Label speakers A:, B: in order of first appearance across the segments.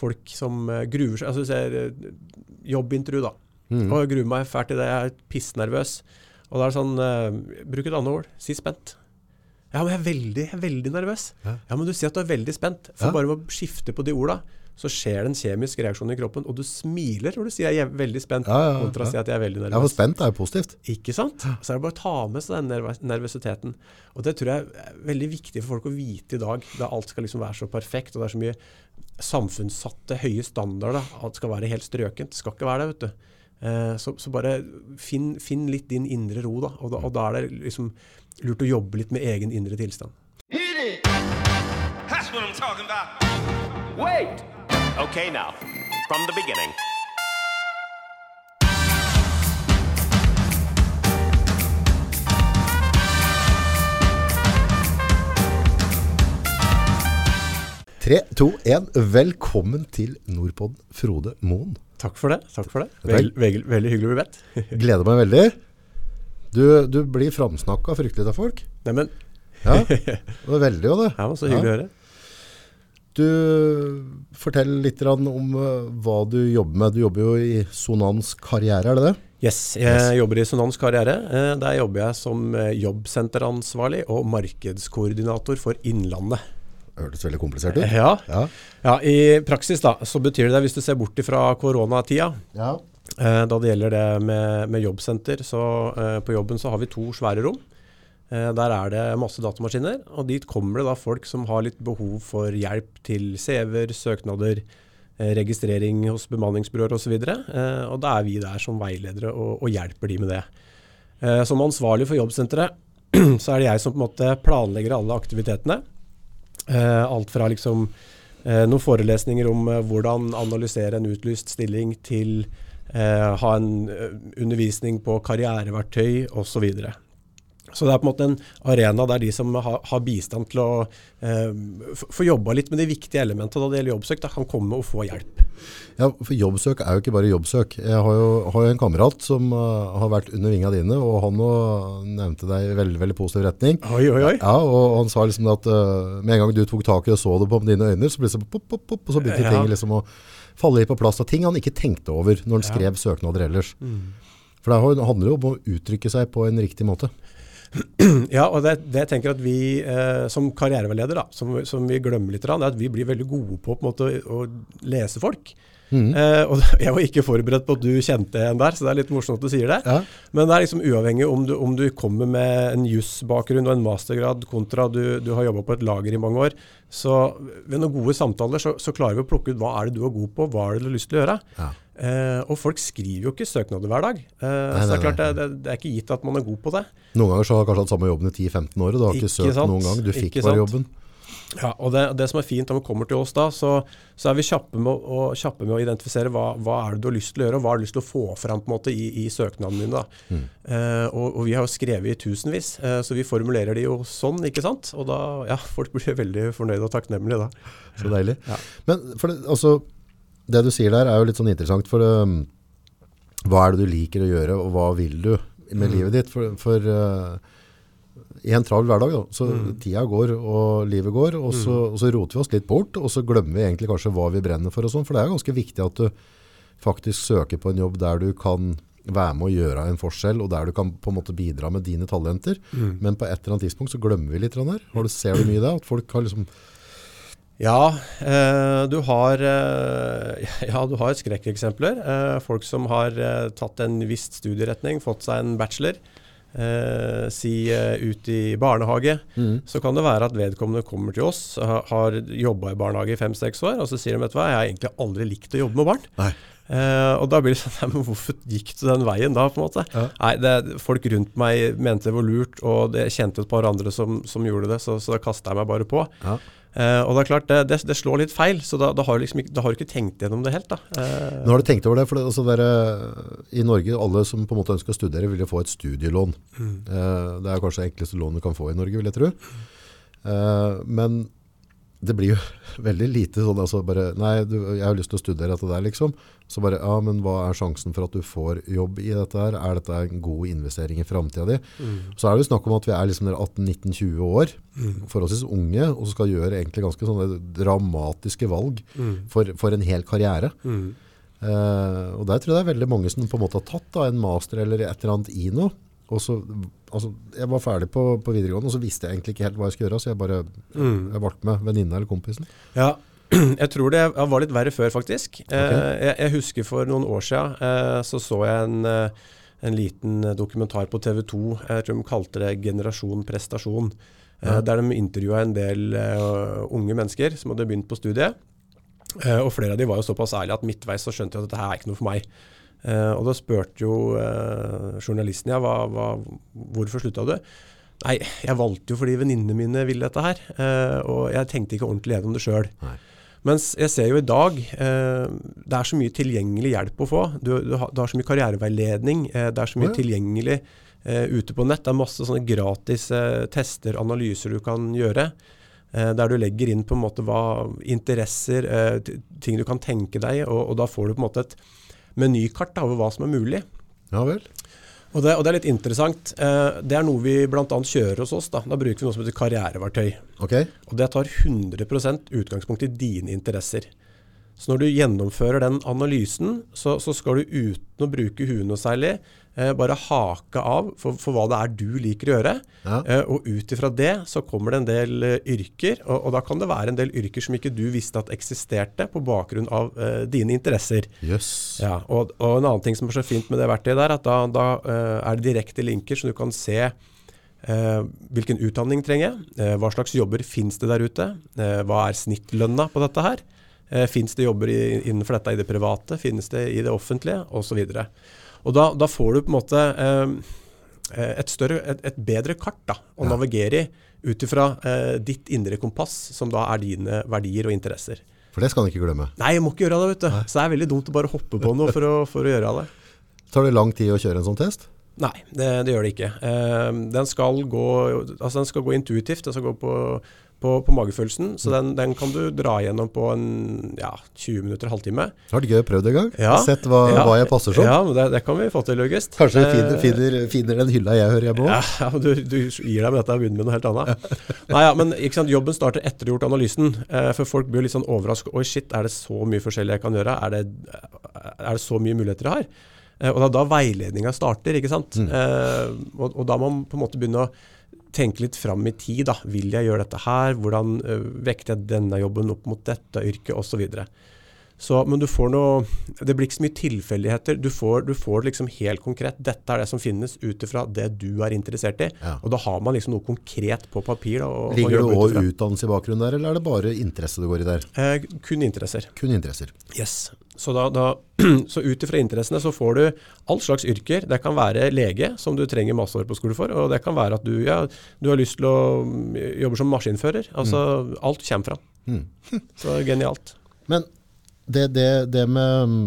A: folk som eh, gruer seg. Altså ser eh, jobbintervju, da.
B: Mm.
A: Og jeg gruer meg fælt til det. Jeg er pissnervøs. Og da er det sånn uh, Bruk et annet ord. Si spent. Ja, men jeg er veldig, jeg er veldig nervøs.
B: Ja.
A: Ja, men du sier at du er veldig spent. For
B: Ja.
A: bare med å skifte på de orda, så skjer det en kjemisk reaksjon i kroppen, og du smiler når du sier jeg er veldig spent,
B: ja.
A: kontra å si at jeg er veldig nervøs.
B: Ja, for spent er jo positivt.
A: Ikke sant? Så er det bare å ta med seg den nervøs nervøsiteten. Og det tror jeg er veldig viktig for folk å vite i dag, da alt skal liksom være så perfekt, og det er så mye samfunnssatte høye standarder. Alt skal være helt strøkent. Det skal ikke være det, vet du. Eh, så, så bare finn, finn litt din indre ro, da. Og, da. og da er det liksom lurt å jobbe litt med egen indre tilstand.
C: That's what I'm talking about. Wait!
D: Okay, now, from the beginning.
B: Tre, to, én. Velkommen til Nordpodden, Frode Moen.
A: Takk for det. takk for det.
B: Vel-
A: Vel, veldig, hyggelig å bli bedt.
B: Gleder meg veldig. Du, du blir framsnakka fryktelig av folk.
A: Neimen,
B: Ja, det var veldig jo det.
A: var så hyggelig å høre.
B: Du, fortell litt om eh, hva du jobber med. Du jobber jo i Sonans karriere, er det det?
A: Yes, jeg jobber i Sonans karriere. Eh, Der jobber jeg som eh, jobbsenteransvarlig og markedskoordinator for Innlandet.
B: Det hørtes veldig komplisert ut.
A: Ja,
B: Ja.
A: ja, I praksis da, så betyr det, hvis du ser bort fra koronatida,
B: ja.
A: eh, da det gjelder det med, med jobbsenter, så eh, på jobben så har vi to svære rom. Eh, der er det masse datamaskiner, og dit kommer det da folk som har litt behov for hjelp til CV-er, søknader, eh, registrering hos bemanningsbyråer osv. Eh, og da er vi der som veiledere og, og hjelper de med det. Eh, som ansvarlig for jobbsenteret, så er det jeg som på en måte planlegger alle aktivitetene. Eh, alt fra liksom eh, noen forelesninger om eh, hvordan analysere en utlyst stilling, til ha en undervisning på karriereverktøy osv. Så, det er på en måte en arena der de som har, har bistand til å eh, få jobba litt med de viktige elementene når det gjelder jobbsøk, da, kan komme og få hjelp.
B: Ja, for jobbsøk er jo ikke bare jobbsøk. Jeg har jo, har jo en kamerat som uh, har vært under vinga dine, og han òg nevnte deg i veldig, veldig positiv retning.
A: Oi, oi, oi.
B: Ja, og han sa liksom at uh, med en gang du tok tak i og så det på dine øyne, så ble det sånn pop, pop, pop, og så begynte
A: Ja.
B: ting liksom å falle litt på plass av ting han ikke tenkte over når han
A: Ja.
B: skrev søknader ellers.
A: Mm.
B: For det handler jo om å uttrykke seg på en riktig måte.
A: Ja, og det, det jeg tenker at vi eh, som karriereveileder, som, som vi glemmer litt, er at vi blir veldig gode på, på måte, å, å lese folk. Eh, og jeg var ikke forberedt på at du kjente en der, så det er litt morsomt at du sier det.
B: Ja.
A: Men det er liksom uavhengig om du, om du kommer med en jusbakgrunn og en mastergrad kontra du, du har jobba på et lager i mange år. Så ved noen gode samtaler så, så klarer vi å plukke ut hva er det du er god på, hva er det du har lyst til å gjøre.
B: Ja.
A: Eh, og folk skriver jo ikke søknader hver dag. Eh, så det er klart det, det, det er ikke gitt at man er god på det.
B: Noen ganger så har du kanskje hatt samme jobben i 10-15 år, og du har ikke,
A: Ikke
B: søkt
A: sant?
B: noen gang. Du fikk bare jobben.
A: Ja, og det, det som er fint når vi kommer til oss da, så, så er vi kjappe med, å, kjappe med å identifisere hva, hva er det du har lyst til å gjøre, og hva har du lyst til å få fram på en måte i, i søknaden din. da. Eh, og, og vi har jo skrevet i tusenvis, eh, så vi formulerer det jo sånn, ikke sant? Og da, ja, folk blir veldig fornøyde og takknemlige da.
B: Så deilig.
A: Ja.
B: Men for det, altså, det du sier der er jo litt sånn interessant, for um, hva er det du liker å gjøre, og hva vil du med livet ditt? For, for uh, i en travel hverdag, da, så tida går og livet går, og så, og så roter vi oss litt bort, og så glemmer vi egentlig kanskje hva vi brenner for og sånn, for det er ganske viktig at du faktisk søker på en jobb der du kan være med å gjøre en forskjell, og der du kan på en måte bidra med dine talenter. Men på et eller annet tidspunkt så glemmer vi litt her. Har du, ser du mye i det? At folk har liksom
A: Ja, eh, du har, eh, ja, du har skrekkeksempler. Eh, folk som har tatt en viss studieretning, fått seg en bachelor, eh, si eh, ut i barnehage, så kan det være at vedkommende kommer til oss, ha, har jobba i barnehage i fem-seks år, og så sier de vet du hva, jeg har egentlig aldri likt å jobbe med barn. Eh, og da blir det sånn, men hvorfor gikk du den veien da, på en måte?
B: Ja.
A: Nei, det, folk rundt meg mente det var lurt, og det, jeg kjente et par andre som, som gjorde det, så, så da kasta jeg meg bare på.
B: Ja.
A: Eh, og det er klart, det, det, det slår litt feil, så da, da, har du liksom ikke, har du ikke tenkt gjennom det helt. da. Uh,
B: Nå har du tenkt over det, for det, altså der, i Norge, alle som på en måte ønsker å studere, vil jo få et studielån. Eh, det er kanskje det enkleste lånet du kan få i Norge, vil jeg tro. Eh, men det blir jo veldig lite sånn altså bare, Nei, du, jeg har lyst til å studere dette der, liksom. Så bare Ja, men hva er sjansen for at du får jobb i dette her? Er dette en god investering i framtida di? Så er det jo snakk om at vi er liksom 18-19-20 år, forholdsvis unge, og skal gjøre egentlig ganske sånne dramatiske valg for, for en hel karriere. Eh, og der tror jeg det er veldig mange som på en måte har tatt da, en master eller et eller annet i noe. Og så, altså, jeg var ferdig på, på videregående, og så visste jeg egentlig ikke helt hva jeg skulle gjøre. Så jeg bare jeg ble med venninna eller kompisen.
A: Ja, jeg tror det var litt verre før, faktisk. Okay. jeg, jeg husker for noen år siden eh, så så jeg en, eh, en liten dokumentar på TV 2. Jeg tror de kalte det 'Generasjon prestasjon'. eh,
B: Ja.
A: Der de intervjua en del eh, unge mennesker som hadde begynt på studiet. Eh, og flere av de var jo såpass ærlige at midtveis så skjønte jeg at dette her er ikke noe for meg. Eh, og da spurte jo eh, journalisten ja, hva, hva, hvorfor slutta du? Nei, jeg valgte jo fordi venninnene mine ville dette her. eh, og jeg tenkte ikke ordentlig gjennom det sjøl. Mens jeg ser jo i dag, eh, det er så mye tilgjengelig hjelp å få. Du, du, har, du har så mye karriereveiledning, eh, det er så mye
B: ja.
A: tilgjengelig eh, ute på nett. Det er masse sånne gratis tester, analyser du kan gjøre. der du legger inn på en måte hva interesser, ting du kan tenke deg, og, og da får du på en måte et menykart over hva som er mulig.
B: Ja vel.
A: Og det, og det er litt interessant. Eh, det er noe vi bl.a. kjører hos oss. Da. da bruker vi noe som heter karriereverktøy.
B: Ok.
A: Og det tar 100% utgangspunkt i dine interesser. Så når du gjennomfører den analysen, så, så skal du uten å bruke huet noe særlig, bare hake av for, for hva det er du liker å gjøre.
B: Ja.
A: Eh, og ut ifra det så kommer det en del eh, yrker, og, og da kan det være en del yrker som ikke du visste at eksisterte på bakgrunn av eh, dine interesser.
B: Yes.
A: Ja, og, og en annen ting som er så fint med det verktøyet der, at da, da eh, er det direkte linker, så du kan se eh, hvilken utdanning trenger jeg, eh, hva slags jobber finnes det der ute, eh, hva er snittlønna på dette her, eh, finnes det jobber i, innenfor dette i det private, finnes det i det offentlige, osv. Og da, da får du på en måte eh, et, større, et, et bedre kart da, å
B: Ja.
A: navigere i, ut ifra eh, ditt indre kompass, som da er dine verdier og interesser.
B: For det skal du ikke glemme.
A: Nei, jeg må ikke gjøre det, vet du. Så det er veldig dumt å bare hoppe på noe for å, for å gjøre det.
B: Tar det lang tid å kjøre en sånn test?
A: Nei, det, det gjør det ikke. Eh, den, skal gå, altså den skal gå intuitivt, den skal gå på, på, på magefølelsen. Så den, den kan du dra gjennom på en ja, 20 minutter, halvtime.
B: Har vært gøy å prøve det en gang.
A: Ja.
B: Sett hva,
A: Ja.
B: hva jeg passer som.
A: Ja, men det, det kan vi få til, August.
B: Kanskje jeg
A: Eh,
B: finner, finner, finner den hylla jeg hører hjemme òg.
A: ja, du, du gir deg med dette og begynner med noe helt annet. Nei, ja, men sant, Jobben starter etter du har gjort analysen. Eh, for folk blir litt sånn overrasket. Oi, shit, er det så mye forskjellig jeg kan gjøre? Er det, er det så mye muligheter jeg har? Eh, og det er da veiledninga starter. ikke sant? Eh, og, og da må man på en måte begynne å tenke litt fram i tid. da. Vil jeg gjøre dette her? Hvordan eh, vekter jeg denne jobben opp mot dette yrket, osv. Så, så, men du får noe Det blir ikke så mye tilfeldigheter. Du får, det liksom helt konkret Dette er det som finnes ut ifra det du er interessert i.
B: Ja.
A: Og da har man liksom noe konkret på papir. Da, og,
B: Ligger det òg utdannelse i bakgrunnen der, eller er det bare interesse det går i der?
A: Eh, kun interesser.
B: Kun interesser.
A: Yes. Så, da, da, så ut ifra interessene så får du all slags yrker. Det kan være lege, som du trenger masse år på skole for. Og det kan være at du, ja, du har lyst til å mm, jobbe som maskinfører. Altså alt kommer fram.
B: Mm.
A: Så genialt.
B: Men det, det, det med mm,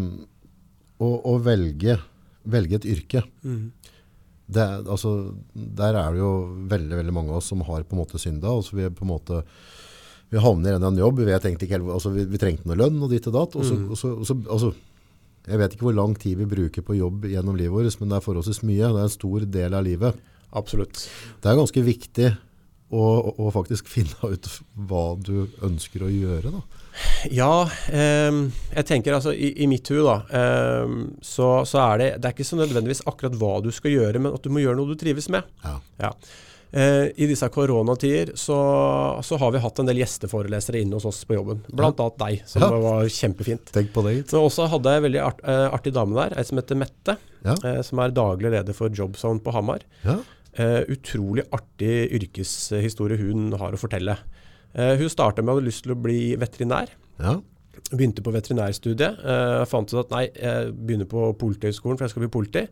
B: å, å velge, velge et yrke det, er- altså, Der er det jo veldig veldig mange av oss som har på en måte synda. Altså vi er på en måte vi havner i en jobb, vi ikke altså vi, vi trengte noe lønn og ditt og datt. Og så, og så, og så, altså, jeg vet ikke hvor lang tid vi bruker på jobb gjennom livet vårt, men det er forholdsvis mye. Det er en stor del av livet.
A: Absolutt.
B: Det er ganske viktig og, å faktisk finne ut hva du ønsker å gjøre. Da.
A: Ja, eh, jeg tenker altså i, i mitt hue da, eh, så, så er det, det er ikke så nødvendigvis akkurat hva du skal gjøre, men at du må gjøre noe du trives med.
B: Ja.
A: Ja. Eh, I disse koronatider så, så har vi hatt en del gjesteforelesere inne hos oss på jobben. Blant annet deg, som
B: Ja.
A: var kjempefint.
B: Tenk på det.
A: Men også hadde jeg en veldig art, eh, artig dame der, ei som heter Mette,
B: Ja.
A: eh, som er daglig leder for Jobzone på Hamar.
B: Ja.
A: Eh, utrolig artig yrkeshistorie hun har å fortelle. Uh, hun starta med å ha lyst til å bli veterinær.
B: Ja.
A: Begynte på veterinærstudiet. Uh, fant ut at nei, jeg begynner på Politihøgskolen for jeg skal bli politi.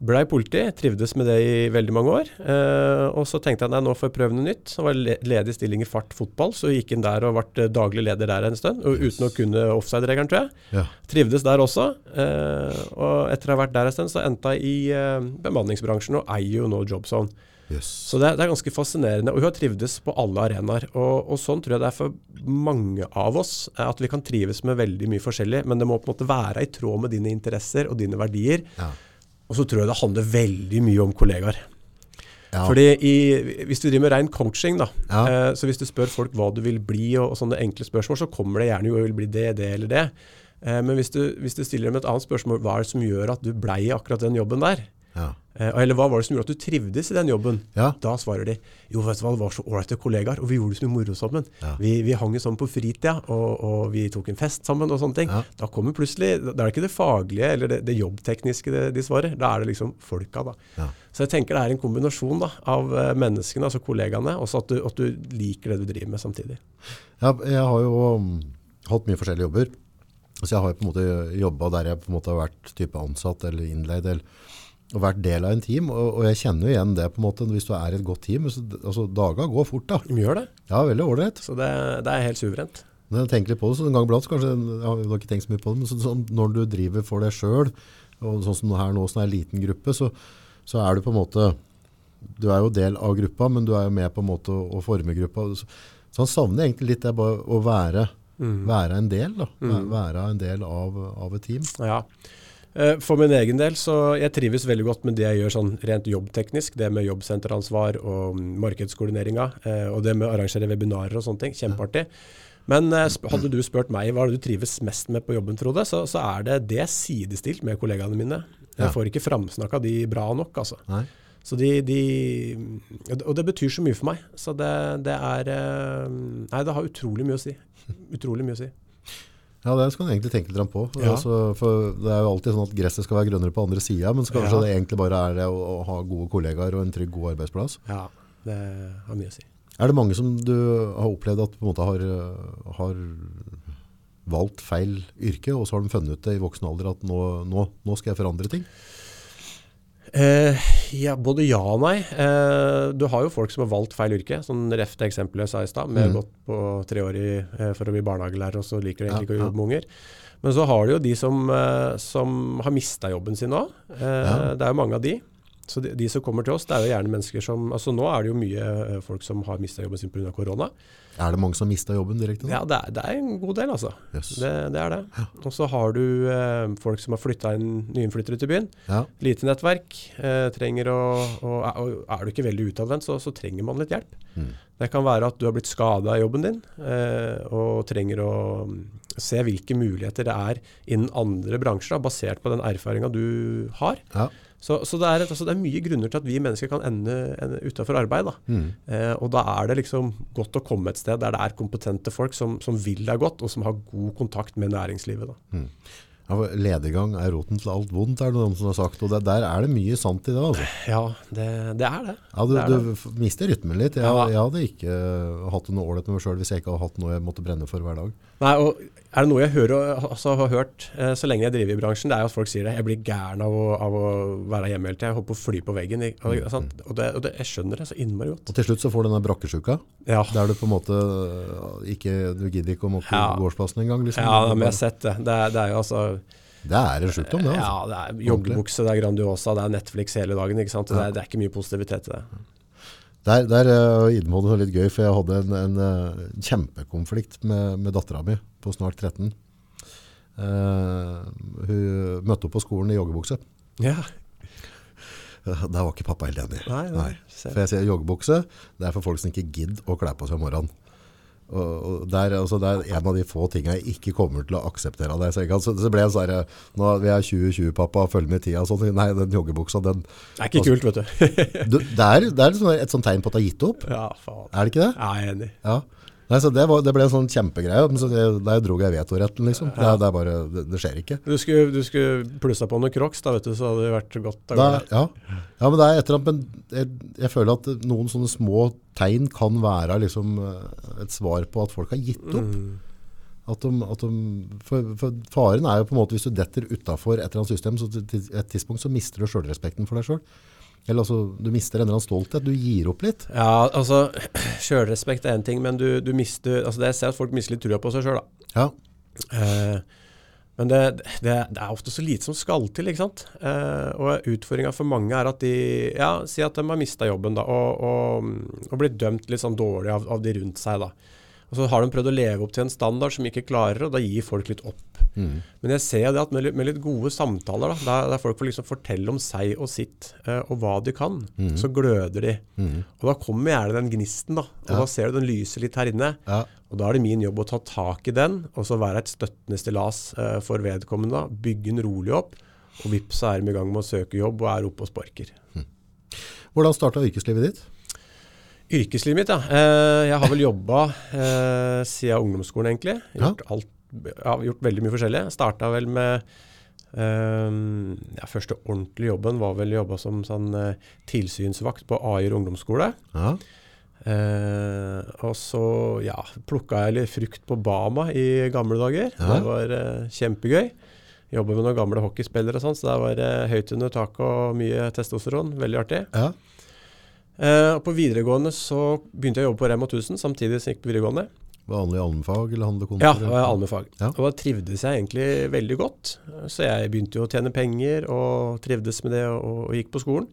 A: Blei politi, trivdes med det i veldig mange år. Eh, og så tenkte jeg nei, nå får jeg prøve noe nytt. Så var ledig stilling i fart fotball, så gikk inn der og ble daglig leder der en stund. Og uten å kunne offside-regelen, tror jeg.
B: Ja.
A: Trivdes der også. Eh, og etter å ha vært der en stund, så endte jeg i eh, bemanningsbransjen og eier jo nå Jobzone.
B: Yes.
A: Så det, det er ganske fascinerende. Og hun har trivdes på alle arenaer. Og, og sånn tror jeg det er for mange av oss, eh, at vi kan trives med veldig mye forskjellig, men det må på en måte være i tråd med dine interesser og dine verdier.
B: Ja.
A: Og så tror jeg det handler veldig mye om kollegaer.
B: Ja.
A: Fordi i, Hvis du driver med ren coaching, da,
B: Ja.
A: eh, så hvis du spør folk hva du vil bli, og, og sånne enkle spørsmål, så kommer det gjerne jo jeg vil bli det, det eller det. Eh, men hvis du, hvis du stiller dem et annet spørsmål, hva er det som gjør at du blei akkurat den jobben der?
B: Ja.
A: Eh, eller hva var det som gjorde at du trivdes i den jobben?
B: Ja.
A: Da svarer de jo, vet du hva, det var så ålreite kollegaer, og vi gjorde det så mye moro sammen.
B: Ja.
A: Vi, vi hang jo sammen på fritida, og, og vi tok en fest sammen og sånne ting.
B: Ja.
A: Da kommer plutselig, da er det ikke det faglige eller det, det jobbtekniske de, de svarer, da er det liksom folka, da.
B: Ja.
A: Så jeg tenker det er en kombinasjon da, av eh, menneskene, altså kollegaene, og at, du- at du liker det du driver med samtidig.
B: Ja, jeg har jo um, hatt mye forskjellige jobber. Så jeg har jo på en måte jobba der jeg på en måte har vært type ansatt eller innleid eller, og vært del av en team. Og, og jeg kjenner jo igjen det på en måte hvis du er i et godt team. Så, altså, Daga går fort, da.
A: De gjør det,
B: Ja, veldig ålreit.
A: så det, det er helt suverent.
B: Når jeg tenker litt på det, så en gang iblant så kanskje Jeg har ikke tenkt så mye på det, men så, så, når du driver for deg sjøl, og sånn som her nå, som er en liten gruppe, så, så er du på en måte Du er jo del av gruppa, men du er jo med på en måte å, å forme gruppa. Så, så han savner egentlig litt det bare å være, være en del, da. Væ- Være en del av, av et team.
A: Ja. Eh, For min egen del, så jeg trives veldig godt med det jeg gjør sånn rent jobbteknisk. Det med jobbsenteransvar og markedskoordineringa, eh, og det med å arrangere webinarer og sånne ting. Kjempeartig. Men eh, hadde du spurt meg hva du trives mest med på jobben, Frode, så, så er det det sidestilt med kollegaene mine. Jeg får ikke framsnakka de bra nok, altså.
B: Nei?
A: Så de, de, og det betyr så mye for meg. Så det, det er eh, Nei, det har utrolig mye å si. Utrolig mye å si.
B: Ja, det skal man egentlig tenke litt på.
A: Ja.
B: Altså, for det er jo alltid sånn at gresset skal være grønnere på andre sida, men så kanskje
A: Ja.
B: det egentlig bare er det å, å ha gode kollegaer og en trygg, god arbeidsplass.
A: Ja, det har mye å si.
B: Er det mange som du har opplevd at på en måte har, har valgt feil yrke, og så har de funnet ut det i voksen alder at nå, nå, nå skal jeg forandre ting?
A: Eh, ja, både ja og nei. Eh, du har jo folk som har valgt feil yrke. Sånn ref det eksempelet jeg sa i stad. Med
B: Mhm.
A: gått på treårig eh, for å bli barnehagelærer, og så liker de egentlig
B: Ja,
A: ikke å
B: ja.
A: jobbe med unger. Men så har du jo de som, eh, som har mista jobben sin òg. Eh. Det er jo mange av de. Så de, de som kommer til oss, det er jo gjerne mennesker som altså Nå er det jo mye eh, folk som har mista jobben sin pga. korona.
B: Er det mange som har mista jobben direkte? nå?
A: Ja, det er, det er en god del, altså.
B: Yes.
A: Det, det er det. Og så har du eh, folk som har flytta inn nyinnflyttere til byen.
B: Ja.
A: Lite nettverk. Eh, trenger å, og, og er du ikke veldig utadvendt, så, så trenger man litt hjelp.
B: Mm.
A: Det kan være at du har blitt skada i jobben din, eh, og trenger å mm, se hvilke muligheter det er innen andre bransjer, da, basert på den erfaringa du har.
B: Ja.
A: Så, så det, er, et- altså, det er mye grunner til at vi mennesker kan ende, ende utafor arbeid. Da.
B: Mm.
A: Eh, og da er det liksom godt å komme et sted der det er kompetente folk som, som vil deg godt, og som har god kontakt med næringslivet. Da.
B: Ja, for Lediggang er roten til alt vondt, er det noen som har sagt. Og det, der er det mye sant i det. altså.
A: Ja, det, det er det.
B: Ja, du,
A: det er
B: du mister rytmen litt. Jeg,
A: Ja.
B: jeg hadde ikke hatt det noe ålreit med meg sjøl hvis jeg ikke hadde hatt noe jeg måtte brenne for hver dag.
A: Nei, og er det noe jeg hører, altså, har hørt eh, så lenge jeg driver i bransjen, det er at folk sier det. Jeg blir gæren av å, av å være hjemme hele tida. Jeg holder på å fly på veggen. Og, det- sant? og, det, og det, jeg skjønner det så innmari godt.
B: Og til slutt så får du den der brakkesjuka,
A: Ja,
B: der du på en måte øh, ikke, du gidder ikke å måtte
A: Ja.
B: gårdsplassen engang. Liksom.
A: ja men jeg har sett det. Det er, det er jo altså
B: Det er en sjukdom, det. altså.
A: Ja, det er joggebukse, det er Grandiosa, det er Netflix hele dagen. ikke sant? Det, er, det er ikke mye positivitet til det.
B: Der, der uh, Idmoen var litt gøy, for jeg hadde en, en uh, kjempekonflikt med, med dattera mi på snart 13. Uh, hun møtte opp på skolen i joggebukse.
A: Ja,
B: Uh, Der var ikke pappa helt enig.
A: Nei, nei, nei.
B: For jeg sier joggebukse, det er for folk som ikke gidder å kle på seg om morgenen. Og, og der, altså, det er en av de få tingene jeg ikke kommer til å akseptere av deg. Så, kan- så, så ble jeg sånn nå vi er 2020 pappa, følg med i tida. Sånn. Nei, den joggebuksa, den,
A: Det er ikke kult, vet du.
B: du, det er, det er sånn, et sånt tegn på at du har gitt opp.
A: ja, faen.
B: Er det ikke det?
A: Ja, jeg er enig.
B: Ja. Nei, så det, var, det ble en sånn kjempegreie, så det, der dro jeg vetoretten, liksom. Det, er- det, er bare, det, det skjer ikke.
A: Du skulle, du skulle plussa på noen crocs, da, vet du, så hadde det vært godt. av gårde.
B: ja. ja, men det er et eller annet, jeg, jeg føler at noen sånne små tegn kan være liksom eh, et svar på at folk har gitt opp. At de, at de, for, for faren er jo på en måte, hvis du detter utenfor et eller annet system, så til et tidspunkt så mister du selvrespekten for deg selv. Eller altså, du mister en eller annen stolthet, du gir opp litt.
A: Ja, altså, sjølrespekt er én ting, men du, du mister altså Det jeg ser at folk mister litt trua på seg sjøl, da.
B: Ja,
A: Eh, Men det, det, det er ofte så lite som skal til, ikke sant. Eh, og utfordringa for mange er at de ja, Si at de har mista jobben da, og, og, og blitt dømt litt sånn dårlig av, av de rundt seg. da. Og så har de prøvd å leve opp til en standard som ikke klarer, og da gir folk litt opp. Men jeg ser det at med, med litt gode samtaler, da, der, der folk får liksom fortelle om seg og sitt, eh, og hva de kan, så gløder de. Og da kommer gjerne den gnisten, da. Og da ser du den lyser litt her inne.
B: Ja.
A: Og da er det min jobb å ta tak i den, og så være et støttende stillas eh, for vedkommende. da, Bygge den rolig opp, og vips så er de i gang med å søke jobb og er oppe og sparker.
B: Hvordan starta yrkeslivet ditt?
A: Yrkeslivet mitt, ja. Eh, jeg har vel jobba eh, siden ungdomsskolen, egentlig.
B: Ja.
A: Gjort, alt, ja, gjort veldig mye forskjellig. Starta vel med eh, ja, Første ordentlige jobben var vel jobba som sånn, eh, tilsynsvakt på Aier ungdomsskole.
B: Ja.
A: Uh, og så ja, plukka jeg litt frukt på Bama i gamle dager.
B: Ja.
A: Det var uh, kjempegøy. Jobba med noen gamle hockeyspillere og sånn, så det var uh, høyt under taket og mye testosteron. Veldig artig.
B: ja.
A: Og på videregående så begynte jeg å jobbe på Rema 1000 samtidig som jeg gikk på videregående.
B: Vanlig allmennfag eller handlekontor?
A: Ja, det var allmennfag.
B: Ja.
A: Og da trivdes jeg egentlig veldig godt. Så jeg begynte jo å tjene penger og trivdes med det og, og gikk på skolen.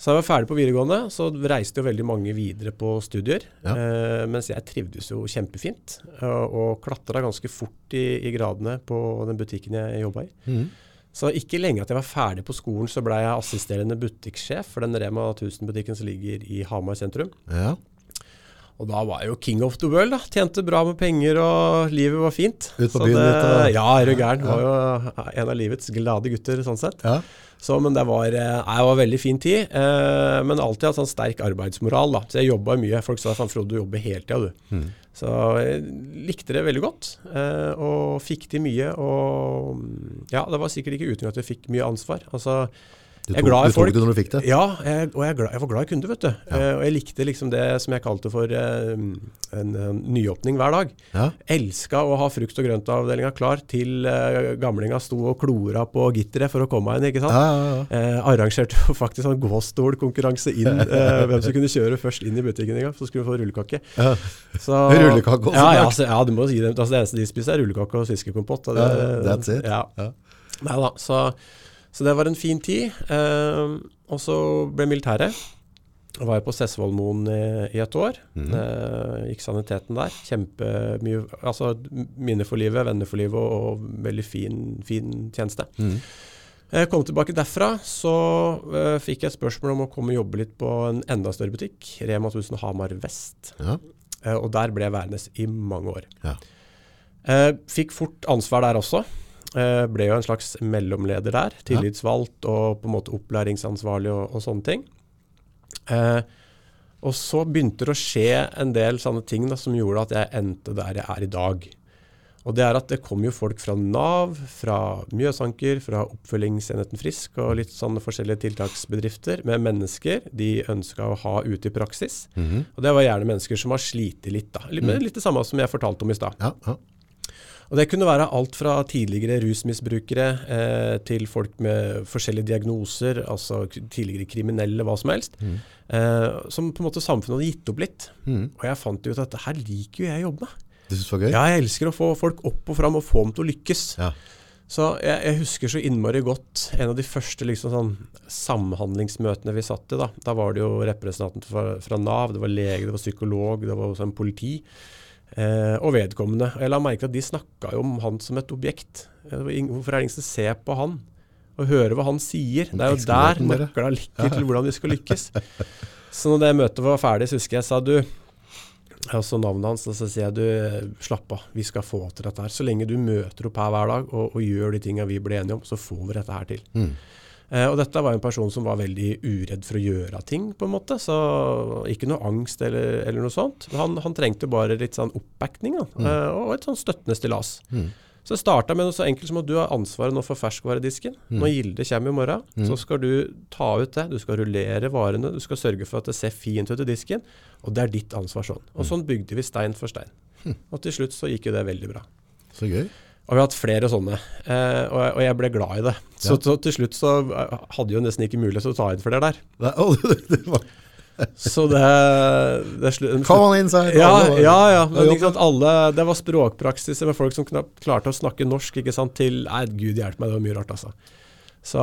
A: Så da jeg var ferdig på videregående, så reiste jo veldig mange videre på studier.
B: Ja.
A: Eh, mens jeg trivdes jo kjempefint, og, og klatra ganske fort i, i gradene på den butikken jeg jobba i.
B: Mm.
A: Så ikke lenge at jeg var ferdig på skolen, så ble jeg assisterende butikksjef for den Rema 1000-butikken som ligger i Hamar sentrum.
B: Ja.
A: Og da var jeg jo king of the world. da. Tjente bra med penger, og livet var fint.
B: Ut på
A: Så
B: byen
A: det,
B: litt, og-
A: Ja, er du gæren. Var jo en av livets glade gutter, sånn sett.
B: ja.
A: Så, men det var, jeg var veldig fin tid. Eh, men alltid hatt sånn sterk arbeidsmoral. da. Så jeg jobba mye. Folk sa at Frode, du jobber hele tida, du.
B: Mm.
A: Så jeg likte det veldig godt. Eh, og fikk til mye. Og mm, ja, det var sikkert ikke uten at jeg fikk mye ansvar. Altså,
B: Du tok, du tok det når du fikk det?
A: ja, jeg, og jeg, glad, jeg var glad i kunder, vet du. Eh, og jeg likte liksom det som jeg kalte for eh, en, en nyåpning hver dag.
B: Ja.
A: Elska å ha frukt- og grøntavdelinga klar til eh, gamlinga sto og klora på gitteret for å komme inn, ikke sant.
B: Ja, ja, ja.
A: Eh, arrangerte faktisk en gåstolkonkurranse inn, eh, hvem som kunne kjøre først inn i butikken en gang, så skulle du få rullekake.
B: Ja.
A: Så,
B: Rullekake også,
A: Ja, ja, altså, ja, du må si det. Altså, det eneste de spiser er rullekake og fiskekompott.
B: Ja, that's it.
A: Ja.
B: Ja.
A: Nei da, så, så det var en fin tid. Eh, og så ble militæret. Jeg var på Sessvollmoen i, i et år.
B: Mm.
A: Eh, gikk saniteten der. Kjempemye Altså minner for livet, venner for livet og, og veldig fin, fin tjeneste.
B: Mm.
A: Jeg kom tilbake derfra, så uh, fikk jeg et spørsmål om å komme og jobbe litt på en enda større butikk. Rema 1000 Hamar Vest.
B: Ja.
A: Uh, og der ble jeg værende i mange år.
B: Ja.
A: Uh, fikk fort ansvar der også. Eh, ble jo en slags mellomleder der. Tillitsvalgt og på en måte opplæringsansvarlig og, og sånne ting. Eh, og så begynte det å skje en del sånne ting da, som gjorde at jeg endte der jeg er i dag. Og det er at det kom jo folk fra Nav, fra Mjøsanker, fra Oppfølgingsenheten Frisk og litt sånne forskjellige tiltaksbedrifter med mennesker de ønska å ha ute i praksis.
B: Mhm.
A: Og det var gjerne mennesker som har slitt litt, da. Litt, litt det samme som jeg fortalte om i stad.
B: Ja, ja.
A: Og det kunne være alt fra tidligere rusmisbrukere eh, til folk med forskjellige diagnoser, altså tidligere kriminelle, hva som helst. Eh, som på en måte samfunnet hadde gitt opp litt.
B: Mm.
A: Og jeg fant jo ut at dette her liker jo jeg å jobbe med.
B: Du synes det var gøy?
A: Ja, jeg elsker å få folk opp og fram og få dem til å lykkes.
B: Ja.
A: Så jeg, jeg husker så innmari godt en av de første liksom sånn samhandlingsmøtene vi satt i. Da Da var det jo representanter fra, fra Nav, det var lege, det var psykolog, det var også en politi. Eh, og vedkommende. Og jeg la merke til at de snakka jo om han som et objekt. Eh, Hvorfor er det ingen som ser på han og hører hva han sier? Det er jo der nøkla ligger til hvordan vi skal lykkes. Så når det møtet var ferdig, så husker jeg sa du og så navnet hans, og så sier jeg du, slapp av, vi skal få til dette her. Så lenge du møter opp her hver dag og, og gjør de tinga vi ble enige om, så får vi dette her til.
B: Mhm.
A: Eh, og dette var en person som var veldig uredd for å gjøre ting, på en måte. Så ikke noe angst eller, eller noe sånt. Han, han trengte bare litt sånn oppbacking da, eh, og et sånn støttende stillas.
B: Mm.
A: Så det starta med noe så enkelt som at du har ansvaret nå for ferskvaredisken. Når Gilde kommer i morgen, så skal du ta ut det. Du skal rullere varene. Du skal sørge for at det ser fint ut i disken. Og det er ditt ansvar sånn. Og sånn bygde vi stein for stein. Og til slutt så gikk jo det veldig bra.
B: Så gøy.
A: Og vi har hatt flere sånne, eh, og, jeg, og jeg ble glad i det. Så,
B: Ja.
A: så til slutt så hadde hadde jo nesten ikke mulighet til å ta inn flere der.
B: Nei, det var,
A: Så det, det
B: Come on inside!
A: ja, ja, ja, men ikke sant, alle, det var språkpraksiser med folk som knapt klarte å snakke norsk, ikke sant, til Nei, gud hjelpe meg, det var mye rart, altså. Så,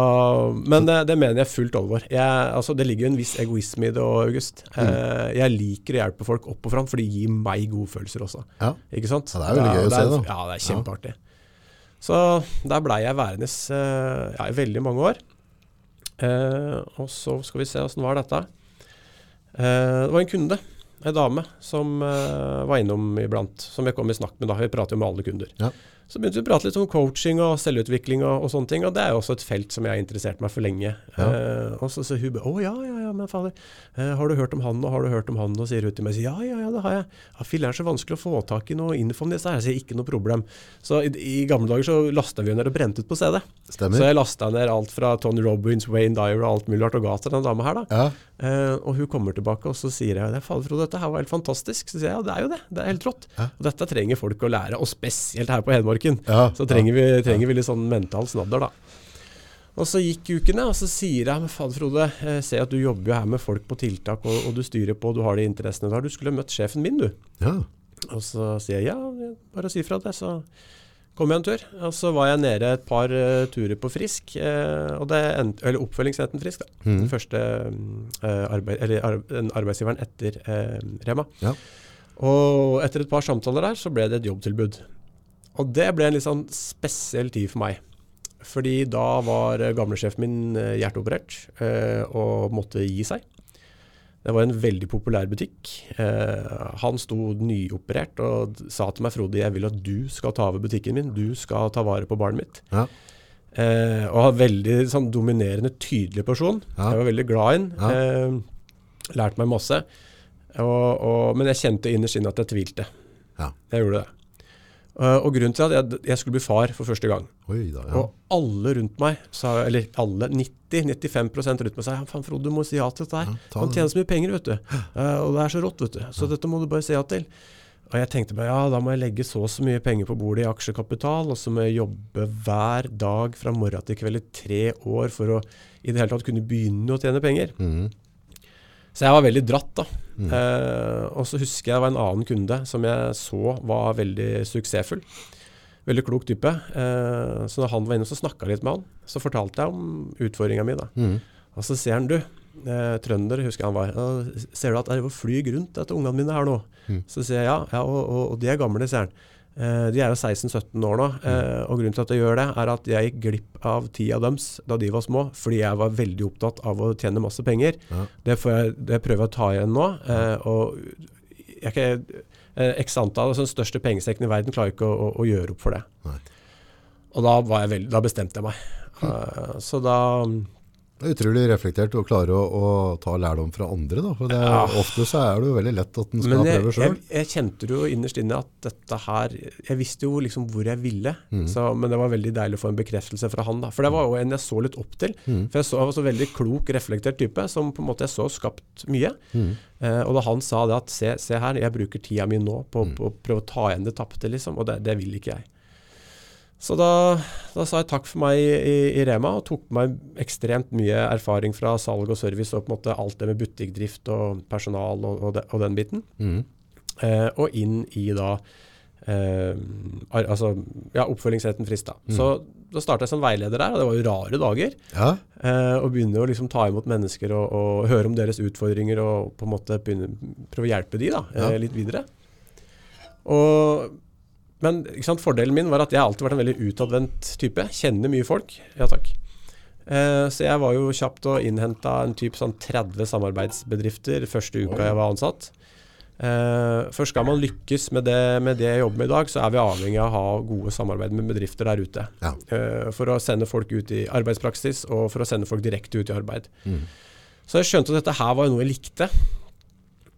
A: men det, det mener jeg fullt alvor. Jeg, altså, det ligger jo en viss egoisme i det òg, August.
B: Mm.
A: Eh, jeg liker å hjelpe folk opp og fram, for det gir meg gode følelser også.
B: Ja.
A: Ikke sant?
B: Ja, det er veldig gøy å se, da.
A: Ja, det er kjempeartig. Så der blei jeg værende eh, ja, i veldig mange år. Eh, og så skal vi se, åssen var dette? Eh, det var en kunde, en dame, som var innom iblant. Som jeg kom i snakk med da. Vi prater jo med alle kunder.
B: Ja.
A: Så begynte vi å prate litt om coaching og selvutvikling og, og sånne ting. Og det er jo også et felt som jeg har interessert meg for lenge.
B: Ja.
A: Eh, og så sier hun bare Å ja, ja, ja, men fader. Eh, har du hørt om han, og har du hørt om han? Og sier hun til meg sier, ja, ja, ja, det har jeg. Ja, Filler'n, så vanskelig å få tak i noe info om disse her. Jeg sier ikke noe problem. Så i, i gamle dager så lasta vi ned og brente ut på CD.
B: Stemmer.
A: Så jeg lasta ned alt fra Tony Robins, Wayne Dyer og alt mulig rart og ga til den dama her, da.
B: Ja.
A: Eh, og hun kommer tilbake, og så sier jeg fader Frode, dette her var helt fantastisk. Så sier jeg ja, det er jo det. Det er helt rått.
B: Ja.
A: Og dette trenger folk å lære, og spesielt her på Hedmarken.
B: Ja,
A: Så trenger, vi, trenger vi litt sånn mental snadder, da. Og så gikk ukene, og så sier jeg men fader Frode, jeg ser at du jobber jo her med folk på tiltak, og, og du styrer på, og du har de interessene du har. Du skulle møtt sjefen min, du.
B: ja.
A: Og så sier jeg ja, bare si fra det. Så kom jeg en tur. Og så var jeg nede et par uh, turer på Frisk, uh, og det endte, eller oppfølgingsenheten Frisk. da.
B: Mm.
A: Den første uh, arbeid, eller ar arbeidsgiveren etter eh, Rema.
B: Ja.
A: Og etter et par samtaler der, så ble det et jobbtilbud. Og det ble en litt sånn spesiell tid for meg. Fordi da var eh, gamlesjefen min eh, hjerteoperert eh, og måtte gi seg. Det var en veldig populær butikk. Han sto nyoperert og sa til meg Frode, jeg vil at du skal ta over butikken min. Du skal ta vare på barnet mitt.
B: Ja.
A: Eh, og har veldig sånn dominerende, tydelig person.
B: Ja.
A: Jeg var veldig glad i den.
B: Ja.
A: Eh, lærte meg masse. Og, og, men jeg kjente innerst inne at jeg tvilte.
B: Ja.
A: Jeg gjorde det. Eh, og grunnen til at jeg, jeg skulle bli far for første gang
B: Oi da, ja.
A: Og alle rundt meg, sa, eller alle, 90-95% rundt meg sa ja, faen Frode, du må si ja til dette her.
B: Ja, kan
A: tjene så mye penger, vet du. Eh, og det er så rått, vet du. Så dette må du bare si ja til. Og jeg tenkte meg ja, da må jeg legge så og så mye penger på bordet i aksjekapital, og så må jeg jobbe hver dag fra morgen til kveld i tre år for å i det hele tatt kunne begynne å tjene penger.
B: Mhm.
A: Så jeg var veldig dratt, da. Eh, og så husker jeg det var en annen kunde som jeg så var veldig suksessfull. Veldig klok type. Eh, så når han var inne, så snakka litt med han. Så fortalte jeg om utfordringa mi.
B: Mhm.
A: Og så ser han, du, eh, trønder husker jeg han var, ser du at jeg flyr rundt etter ungene mine her nå? Så sier jeg ja, ja og, og, og de er gamle, sier han. Eh, de er jo 16-17 år nå, eh, og grunnen til at jeg gjør det, er at jeg gikk glipp av tida deres da de var små, fordi jeg var veldig opptatt av å tjene masse penger.
B: Ja.
A: Det, får jeg, det prøver jeg å ta igjen nå. Eh, og jeg kan, eh, X antall, altså den største pengesekken i verden, klarer ikke å, å, å gjøre opp for det.
B: Nei.
A: Og da, var jeg veldig, da bestemte jeg meg. Eh, så da
B: Det er utrolig reflektert å klare å, å ta lærdom fra andre. Da. For det,
A: Ja.
B: Ofte så er det jo veldig lett at en skal
A: jeg,
B: prøve
A: jeg,
B: sjøl.
A: jeg kjente jo innerst inne at dette her Jeg visste jo liksom hvor jeg ville,
B: Mm.
A: så, men det var veldig deilig å få en bekreftelse fra han. da For det var jo en jeg så litt opp til.
B: Mm.
A: For jeg så jeg var så veldig klok, reflektert type, som på en måte jeg så skapt mye.
B: Mm.
A: Eh, og da han sa det at se, se her, jeg bruker tida mi nå på,
B: Mm.
A: på å prøve å ta igjen det tapte, liksom. Og det, det vil ikke jeg. Så da, da sa jeg takk for meg i, i Rema, og tok med meg ekstremt mye erfaring fra salg og service og på en måte alt det med butikkdrift og personal og, og, de, og den biten.
B: Mm.
A: Eh, og inn i da eh, altså, ja, oppfølgingsheten frist. Da. Så da starta jeg som veileder der, og det var jo rare dager.
B: Ja.
A: Eh, og begynne å liksom ta imot mennesker og, og høre om deres utfordringer og på en måte begynne, prøve å hjelpe de da, eh,
B: Ja.
A: litt videre. Og, men sant, fordelen min var at jeg har alltid vært en veldig utadvendt type. Kjenner mye folk. Ja takk. Eh, så jeg var jo kjapt og innhenta en type sånn 30 samarbeidsbedrifter første uka jeg var ansatt. Eh, først skal man lykkes med det, med det jeg jobber med i dag, så er vi avhengig av å ha gode samarbeid med bedrifter der ute.
B: Ja.
A: Eh, for å sende folk ut i arbeidspraksis, og for å sende folk direkte ut i arbeid.
B: Mm.
A: Så jeg skjønte at dette her var noe jeg likte.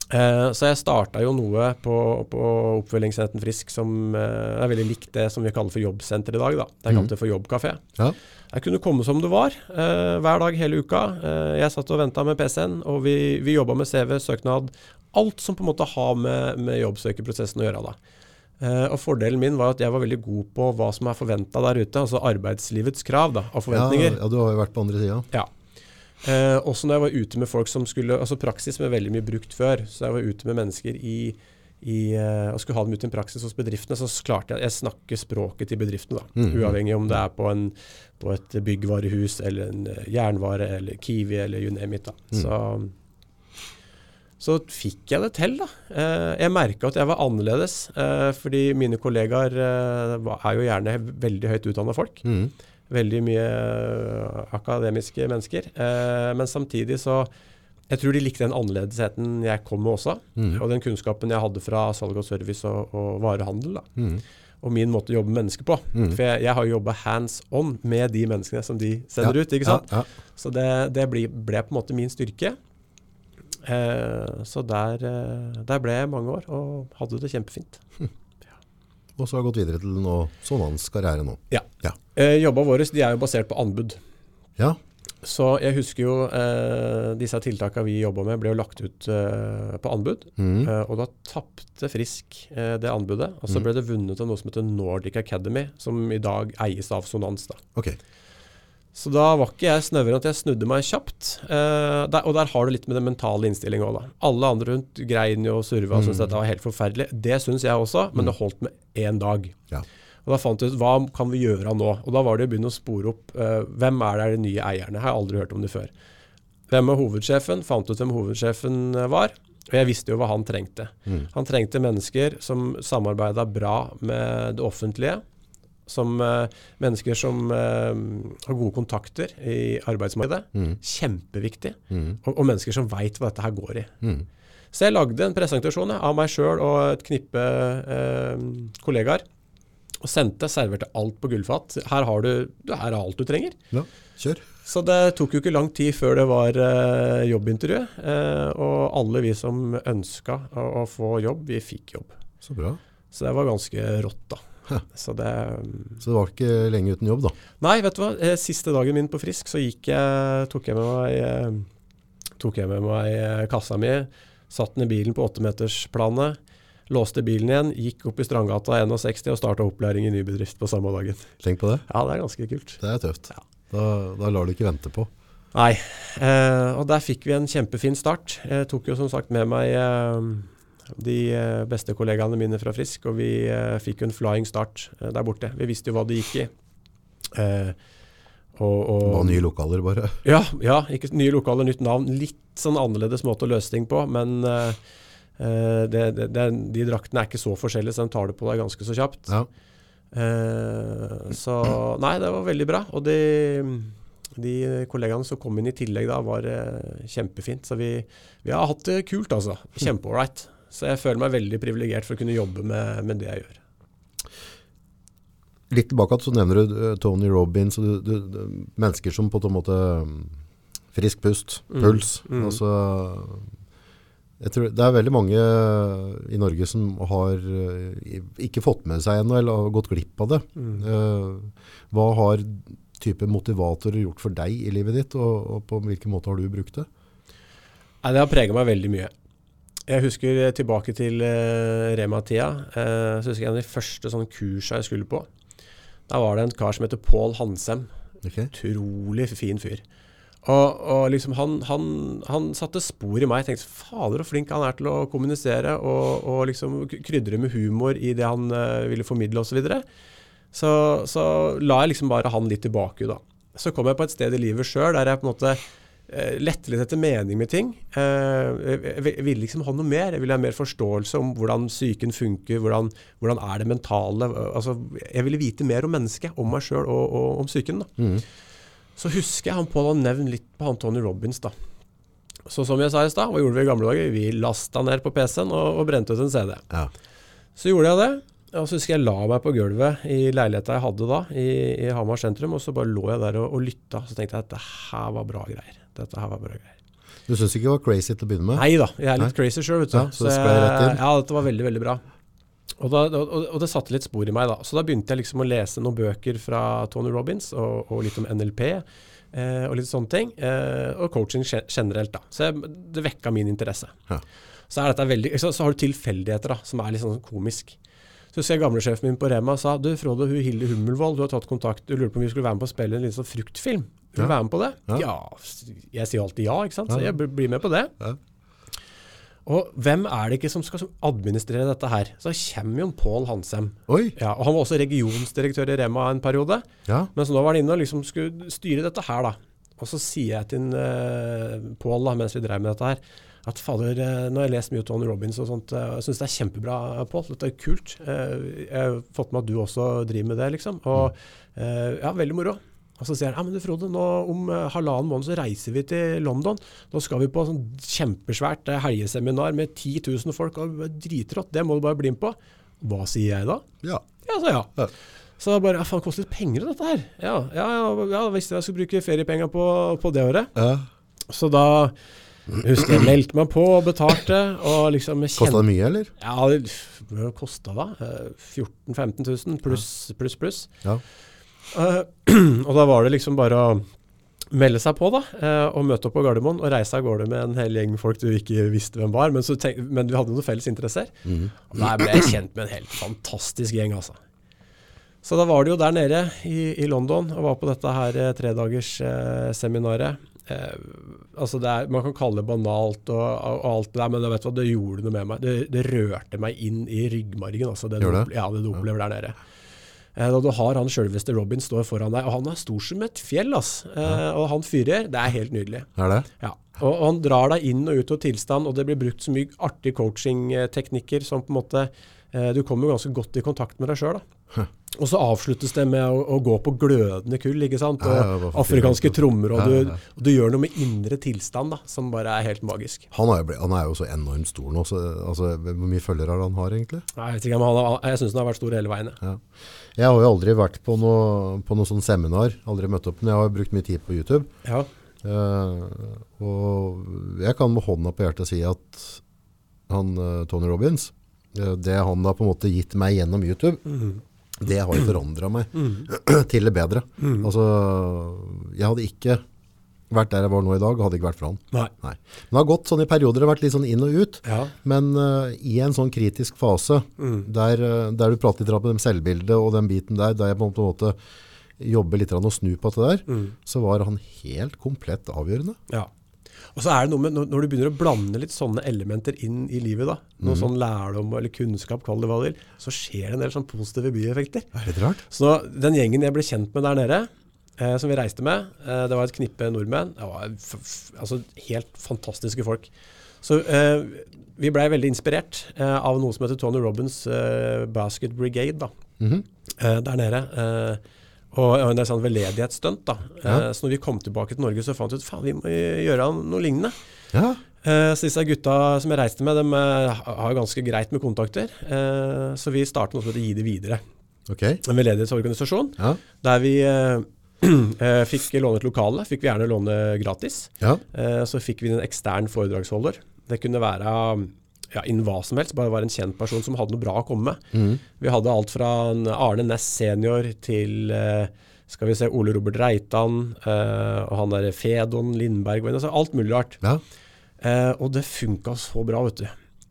A: Eh, så jeg starta jo noe på, på oppfølgingsenheten Frisk som eh, er veldig likt det som vi kaller for jobbsenter i dag. da. Det er kalt det for jobbkafé.
B: Ja.
A: Jeg kunne komme som det var, eh, hver dag hele uka. Jeg satt og venta med PC-en, og vi, vi jobba med CV, søknad. Alt som på en måte har med, med jobbsøkerprosessen å gjøre. da. Og Fordelen min var at jeg var veldig god på hva som er forventa der ute, altså arbeidslivets krav da,
B: Ja,
A: forventninger.
B: ja, du har jo vært på andre sida.
A: Ja. Eh, også når jeg var ute med folk som skulle Altså praksis er veldig mye brukt før. Så jeg var ute med mennesker i, i eh, og skulle ha dem ut i en praksis hos bedriftene, så klarte jeg Jeg snakker språket til bedriftene, da. Uavhengig om det er på, en, på et byggvarehus eller en eh, jernvare eller Kiwi eller you name it. da. Så så fikk jeg det til, da. Eh, jeg merka at jeg var annerledes, eh, fordi mine kollegaer er jo gjerne veldig høyt utdanna folk.
B: Mm.
A: Veldig mye eh, akademiske mennesker. Eh, men samtidig så Jeg tror de likte den annerledesheten jeg kom med også.
B: Mm.
A: Og den kunnskapen jeg hadde fra salg og service og, og varehandel. da.
B: Mm.
A: Og min måte å jobbe med mennesker på.
B: Mm.
A: For jeg, jeg har jo jobba hands on med de menneskene som de sender
B: Ja,
A: ut. ikke sant?
B: Ja, ja.
A: Så det, det ble, ble på en måte min styrke. Eh, så der, eh, der ble jeg mange år og hadde det kjempefint.
B: Og så har gått videre til nå, sånn hans karriere nå.
A: Ja.
B: Ja.
A: Eh, jobba våre de er jo basert på anbud.
B: Ja,
A: Så jeg husker jo eh, disse tiltakene vi jobba med, ble jo lagt ut eh, på anbud.
B: Mm.
A: Eh, og da tapte Frisk eh, det anbudet. Og så ble det vunnet av noe som heter Nordic Academy, som i dag eies av Sonans. da.
B: ok.
A: Så da var ikke jeg snøvere at jeg snudde meg kjapt. Eh, der, og der har du litt med den mentale innstillinga òg, da. Alle andre rundt grein jo og surva og syntes dette var helt forferdelig. Det syns jeg også, men det holdt med én dag.
B: Ja.
A: Og da fant jeg ut hva kan vi gjøre nå? Og da var det å begynne å spore opp eh, hvem er det de nye eierne. Har jeg aldri hørt om det før. Hvem er hovedsjefen? Fant ut hvem hovedsjefen var. Og jeg visste jo hva han trengte. Han trengte mennesker som samarbeida bra med det offentlige. Som eh, mennesker som eh, har gode kontakter i arbeidsmarkedet. Kjempeviktig. Og, og mennesker som veit hva dette her går i.
B: Mm.
A: Så jeg lagde en presentasjon av meg sjøl og et knippe eh, kollegaer. Og sendte, serverte alt på gullfat. Her har du, du her er alt du trenger.
B: Ja, kjør.
A: Så det tok jo ikke lang tid før det var eh, jobbintervju. Eh, og alle vi som ønska å, å få jobb, vi fikk jobb.
B: Så bra.
A: Så det var ganske rått, da. Så det
B: Så det var ikke lenge uten jobb da.
A: Nei, vet du hva. Eh, Siste dagen min på Frisk, så gikk jeg, tok jeg med meg, eh, tok jeg med meg eh, kassa mi, satt den i bilen på åttemetersplanet, låste bilen igjen, gikk opp i Strandgata 61 og starta opplæring i ny bedrift på samme dagen.
B: Tenk på det.
A: Ja, det er ganske kult.
B: Det er tøft.
A: Ja.
B: Da, da lar du ikke vente på.
A: Nei. Eh, og der fikk vi en kjempefin start. Jeg tok jo som sagt med meg eh, de eh, beste kollegaene mine fra Frisk, og vi eh, fikk jo en flying start eh, der borte. Vi visste jo hva det gikk i. Eh, og, og,
B: var nye lokaler bare.
A: Ja, ja, ikke nye lokaler, nytt navn. Litt sånn annerledes måte å løse ting på, men eh, det, det, det, de draktene er ikke så forskjellige, så de tar det på deg ganske så kjapt.
B: Ja.
A: Eh, så nei, det var veldig bra. Og de, de kollegaene som kom inn i tillegg da, var kjempefint. Så vi, vi har hatt det kult, altså. Kjempeålreit. Så jeg føler meg veldig privilegert for å kunne jobbe med, med det jeg gjør.
B: Litt tilbake så nevner du eh, Tony Robbins og du, du, du, mennesker som på en måte mm, frisk pust,
A: Mm,
B: puls.
A: mm.
B: Altså, jeg tror det er veldig mange i Norge som har eh, ikke fått med seg ennå, eller har gått glipp av det.
A: Mm.
B: Uh, hva har type motivatorer gjort for deg i livet ditt, og, og på hvilken måte har du brukt det?
A: Nei, det har prega meg veldig mye. Jeg husker eh, tilbake til uh, Rema-tida. Uh, så husker jeg En av de første sånne kursa jeg skulle på. Der var det en kar som heter Pål Hansem.
B: Okay.
A: Utrolig fin fyr. Og, og liksom han, han, han satte spor i meg. Jeg tenkte fader så flink han er til å kommunisere og, og liksom krydre med humor i det han uh, ville formidle osv. Så, videre. så så la jeg liksom bare han litt tilbake. da. Så kom jeg på et sted i livet sjøl der jeg på en måte eh, lette litt etter mening med ting. Eh, jeg, ville liksom ha noe mer. Jeg ville ha mer forståelse om hvordan psyken funker, hvordan, hvordan er det mentale. Altså, jeg ville vite mer om mennesket, om meg sjøl og, og om psyken.
B: Mhm.
A: Så husker jeg han Pål har nevnt litt på han Tony Robins. da. Så som jeg sa i stad, hva gjorde vi i gamle dager? Vi lasta ned på PC-en og, og brente ut en CD.
B: Ja.
A: Så gjorde jeg det. Og så husker jeg la meg på gulvet i leiligheta jeg hadde da, i, i Hamar sentrum, og så bare lå jeg der og, og lytta. Så tenkte jeg at dette her var bra greier. Dette her var bra greier.
B: Du syns ikke det var crazy til å begynne med?
A: Nei da, jeg er litt
B: Nei.
A: crazy sjøl.
B: Ja, så det sklei.
A: Ja, dette var veldig, veldig bra. Og, da, og, og det satte litt spor i meg, da. Så da begynte jeg liksom å lese noen bøker fra Tony Robins, og, og litt om NLP. Eh, og litt sånne ting. Eh, og coaching generelt, da. Så jeg, det vekka min interesse.
B: Ja.
A: Så, er veldig, så, så har du tilfeldigheter da, som er litt sånn komisk. Så husker jeg gamlesjefen min på Rema sa du Frode, hun Hilde Hummelvold, du har tatt kontakt, du lurte på om vi skulle være med på å spille en liten sånn fruktfilm. Vil du
B: Ja.
A: være med på det?
B: Ja.
A: Jeg sier alltid ja, ikke sant. Så jeg blir med på det. Og hvem er det ikke som skal administrere dette her? Så kommer jo Pål Hansem.
B: Oi,
A: Ja, og Han var også regionsdirektør i Rema en periode.
B: ja.
A: Men så nå var han inne og liksom skulle styre dette her, da. Og så sier jeg til uh, Pål da, mens vi drev med dette her, at fader, eh, nå har jeg lest mye Tony Robins og sånt, og jeg syns det er kjempebra, Pål. Dette er kult. Eh, jeg har fått med at du også driver med det, liksom. Og eh, ja, veldig moro. Og så sier han ja, men du Frode, nå om eh, halvannen måned så reiser vi til London. Da skal vi på sånn kjempesvært eh, helgeseminar med 10 000 folk. og Dritrått, det må du bare bli med på. Hva sier jeg da?
B: ja.
A: Ja, så ja.
B: Ja.
A: Så det bare, ja, faen, det koster litt penger dette her. Ja, ja, ja, ja visste jeg skulle bruke feriepenger på, på det året.
B: ja.
A: Så da husker jeg meldte meg på og betalte, og liksom kjente...
B: Kosta det mye, eller?
A: Ja, det kosta da? Eh, 14 000-15 000 pluss, pluss, pluss.
B: Ja.
A: Eh, og da var det liksom bare å melde seg på, da, eh, og møte opp på Gardermoen og reise av gårde med en hel gjeng folk du ikke visste hvem var, men, så tenk, men vi hadde noen felles interesser.
B: Mm.
A: Og der ble jeg kjent med en helt fantastisk gjeng, altså. Så da var det jo der nede i, i London og var på dette her tredagersseminaret. tredagers eh, seminaret. Eh, altså det er, man kan kalle det banalt og, og alt det der, men vet vet hva, det gjorde noe med meg. Det, det rørte meg inn i ryggmargen, altså, det, du,
B: det?
A: Ja, det du opplever der nede. Eh, Da du har han sjølveste Robin står foran deg, og han er stor som et fjell. ass. Eh, Og han fyrer. Det er helt nydelig.
B: Er det?
A: Ja. Og, og han drar deg inn og ut av tilstand, og det blir brukt så mye artige coaching-teknikker som på en måte eh, Du kommer jo ganske godt i kontakt med deg sjøl. Og så avsluttes det med å, å gå på glødende kull, ikke sant? Og
B: Ja, ja,
A: afrikanske trommer, og du,
B: ja, ja.
A: og du gjør noe med indre tilstand da, som bare er helt magisk.
B: Han er, jo, han er jo så enormt stor nå, så altså, hvor mye følgere har han har egentlig?
A: Nei, Jeg vet ikke, men han jeg syns han har vært stor hele veien.
B: Ja. Jeg har jo aldri vært på noe, på noe sånn seminar, aldri møtt opp, men jeg har brukt mye tid på YouTube.
A: Ja.
B: Uh, og jeg kan med hånda på hjertet si at han, eh, Tony Robbins, eh, det han har på en måte gitt meg gjennom YouTube, det har jo forandret meg til det bedre. Altså, jeg hadde ikke vært der jeg var nå i dag, hadde ikke vært for han.
A: Nei.
B: Nei. Men det har gått sånn i perioder, det har vært litt sånn inn og ut.
A: Ja.
B: Men uh, i en sånn kritisk fase, der, eh, der du prater litt om det selvbildet og den biten der, der jeg på en måte jobber litt og snur på det der, så var han helt komplett avgjørende.
A: Ja. Og så er det noe med når, du begynner å blande litt sånne elementer inn i livet, da, noe sånn lærdom eller kunnskap, kall det hva du vil, så skjer det en del sånn positive bieffekter.
B: Er det rart.
A: Så den gjengen jeg ble kjent med der nede, eh, som vi reiste med, eh, det var et knippe nordmenn. Det var altså helt fantastiske folk. Så eh, vi blei veldig inspirert eh, av noe som heter Tony Robbins eh, Basket Brigade da,
B: -hmm.
A: eh, der nede. Eh, og og en del sånn veldedighetsstunt. da.
B: Ja.
A: Så når vi kom tilbake til Norge, så fant vi ut faen, vi må gjøre noe lignende.
B: Ja,
A: så disse gutta som jeg reiste med, de har ganske greit med kontakter. Så vi startet noe som heter Gi det videre.
B: Okay.
A: En veldedighetsorganisasjon.
B: Ja,
A: Der vi fikk låne et lokale, fikk vi gjerne låne gratis.
B: ja,
A: Eh, så fikk vi en ekstern foredragsholder. Det kunne være ja, innen hva som helst, bare være en kjent person som hadde noe bra å komme med. Vi hadde alt fra Arne Næss senior til eh, skal vi se, Ole Robert Reitan, eh, og han der Fedon Lindberg, altså alt mulig rart.
B: ja.
A: Eh, og det funka så bra, vet du.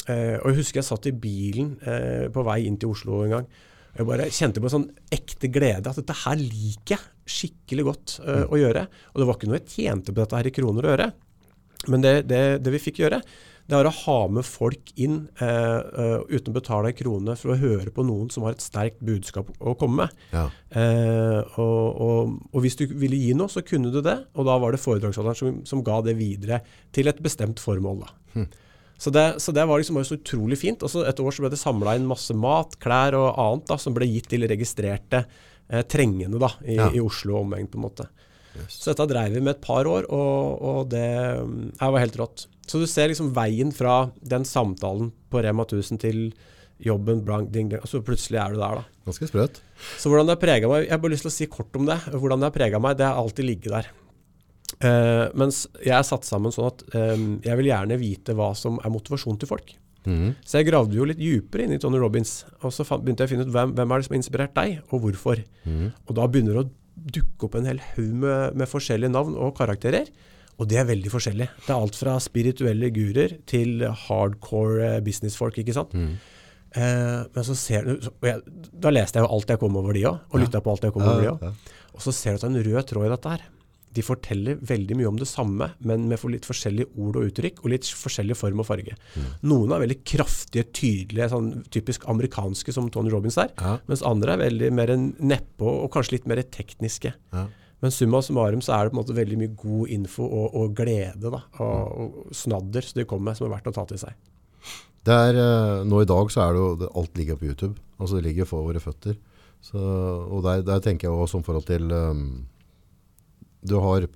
A: Eh, og jeg husker jeg satt i bilen eh, på vei inn til Oslo en gang. Jeg bare kjente på en sånn ekte glede at dette her liker jeg skikkelig godt eh, å gjøre. Og det var ikke noe jeg tjente på dette her i kroner og øre. Men det, det, det vi fikk gjøre, det var å ha med folk inn uh, uh, uten å betale en krone for å høre på noen som har et sterkt budskap å komme med.
B: ja.
A: Uh, og, og, og hvis du ville gi noe, så kunne du det. Og da var det foredragsholderen som, som ga det videre til et bestemt formål. Da. Så, det, så det var liksom så utrolig fint. Og så et år så ble det samla inn masse mat, klær og annet da, som ble gitt til registrerte eh, trengende da, i,
B: Ja.
A: i Oslo og omegn. på en måte. Så dette dreiv vi med et par år, og, og det mm, her var helt rått. Så du ser liksom veien fra den samtalen på Rema 1000 til jobben, blank, ding, ding, og så plutselig er du der, da.
B: Ganske sprøt.
A: Så hvordan det har prega meg Jeg har bare lyst til å si kort om det. Hvordan det har prega meg, det har alltid ligget der. Eh, mens jeg er satt sammen sånn at um, jeg vil gjerne vite hva som er motivasjonen til folk.
B: Mm.
A: Så jeg gravde jo litt dypere inn i Tony Robins, og så begynte jeg å finne ut hvem, hvem er det som har inspirert deg, og hvorfor. Og da begynner det å dukke opp en hel haug med, med forskjellige navn og karakterer. Og det er veldig forskjellig. Det er alt fra spirituelle gurer til hardcore eh, businessfolk, ikke sant. Eh, men så ser du Da leste jeg jo alt jeg kom over de òg, og lytta på alt jeg kom over de òg. Og så ser du at det er en rød tråd i dette her. De forteller veldig mye om det samme, men med for litt forskjellige ord og uttrykk, og litt forskjellig form og farge. Noen er veldig kraftige, tydelige, sånn typisk amerikanske, som Tony Robins er,
B: Ja.
A: mens andre er veldig mer nedpå, og kanskje litt mer tekniske.
B: Ja.
A: Men summa summarum så er det på en måte veldig mye god info og, og glede da, og, og snadder som de kommer med, som er verdt å ta til seg.
B: Det er, eh, nå i dag så er det jo, det, alt ligger på YouTube. Altså det ligger for våre føtter. Så, og der, der tenker jeg også som forhold til, um, du har,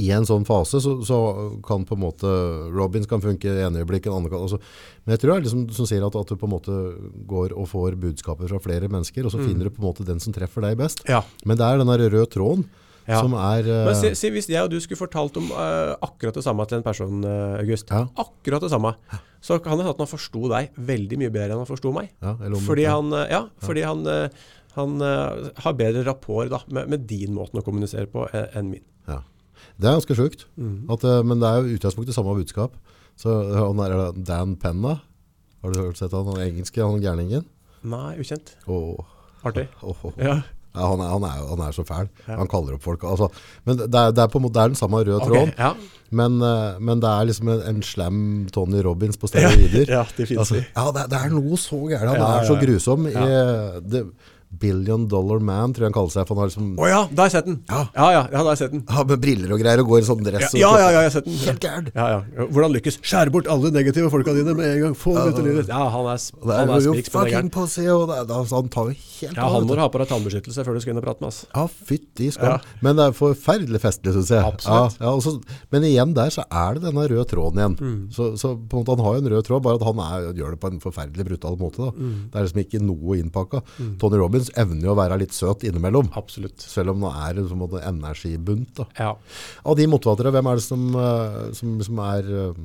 B: i en sånn fase så, så kan på en måte, Robins kan funke i ene øyeblikk, en annen kan, altså, men jeg tror det er liksom som sier at, at du på en måte går og får budskaper fra flere mennesker, og så finner du på en måte den som treffer deg best.
A: Ja.
B: Men det er den der røde tråden
A: Ja.
B: som er... uh...
A: Men si, si hvis jeg og du skulle fortalt om uh, akkurat det samme til en person, uh, August.
B: Ja.
A: Akkurat det samme. Så kan det hende at han forsto deg veldig mye bedre enn han forsto meg.
B: ja, eller omvendt,
A: Fordi
B: ja.
A: han, fordi han, han har bedre rapport da, med, med din måten å kommunisere på enn min.
B: Ja. Det er ganske sjukt.
A: Mm.
B: Men det er jo utgangspunktet samme budskap. Så han er Dan Penna. Har du hørt sett han, han engelske, han gærningen?
A: Nei, ukjent.
B: Oh.
A: Artig.
B: Oh, oh, oh.
A: Ja.
B: Ja, han, er, han, er, han er så fæl.
A: Ja.
B: Han kaller opp folk. Altså, men det er, det, er på en måte, det er den samme røde
A: tråden.
B: tråden.
A: ja.
B: Men, eh, men det er liksom en, en slam Tony Robbins på steroider.
A: ja, det finnes
B: Altså, ja, det, det er noe så gærent. Han
A: Ja,
B: er
A: ja,
B: så
A: ja.
B: grusom. I, the Billion Dollar Man, tror jeg han kaller seg. For han har liksom
A: Å ja, da har jeg sett den.
B: Ja.
A: ja, ja, ja da har jeg sett den.
B: har med briller og greier og går i sånn dress.
A: Ja, ja, ja, jeg har sett den.
B: Helt gæren.
A: Ja, ja. Hvordan lykkes? Skjære bort alle negative folka dine med en gang. Få dem ut i livet. Ja, han er,
B: Det
A: han
B: er jo
A: spiks på negeren.
B: pussy, og det, altså, han tar jo helt av.
A: Ja,
B: han
A: må ha på deg tannbeskyttelse før du skal inn og prate med oss.
B: Ja, fytti skam.
A: Ja.
B: Men det er forferdelig festlig, synes jeg.
A: Absolutt.
B: Ja, ja, og men igjen der så er det denne røde tråden igjen.
A: Mm.
B: Så, så på en måte han har jo en rød tråd, bare at han er, gjør det på en forferdelig brutal måte. Da.
A: Mm.
B: Det er liksom ikke noe innpakka. Tony Robbins evner jo å være litt søt innimellom.
A: Absolutt.
B: Selv om det er en sånn måte energibunt. Da.
A: Ja.
B: Av de motivatere, hvem er det som, eh, som, som er, eh,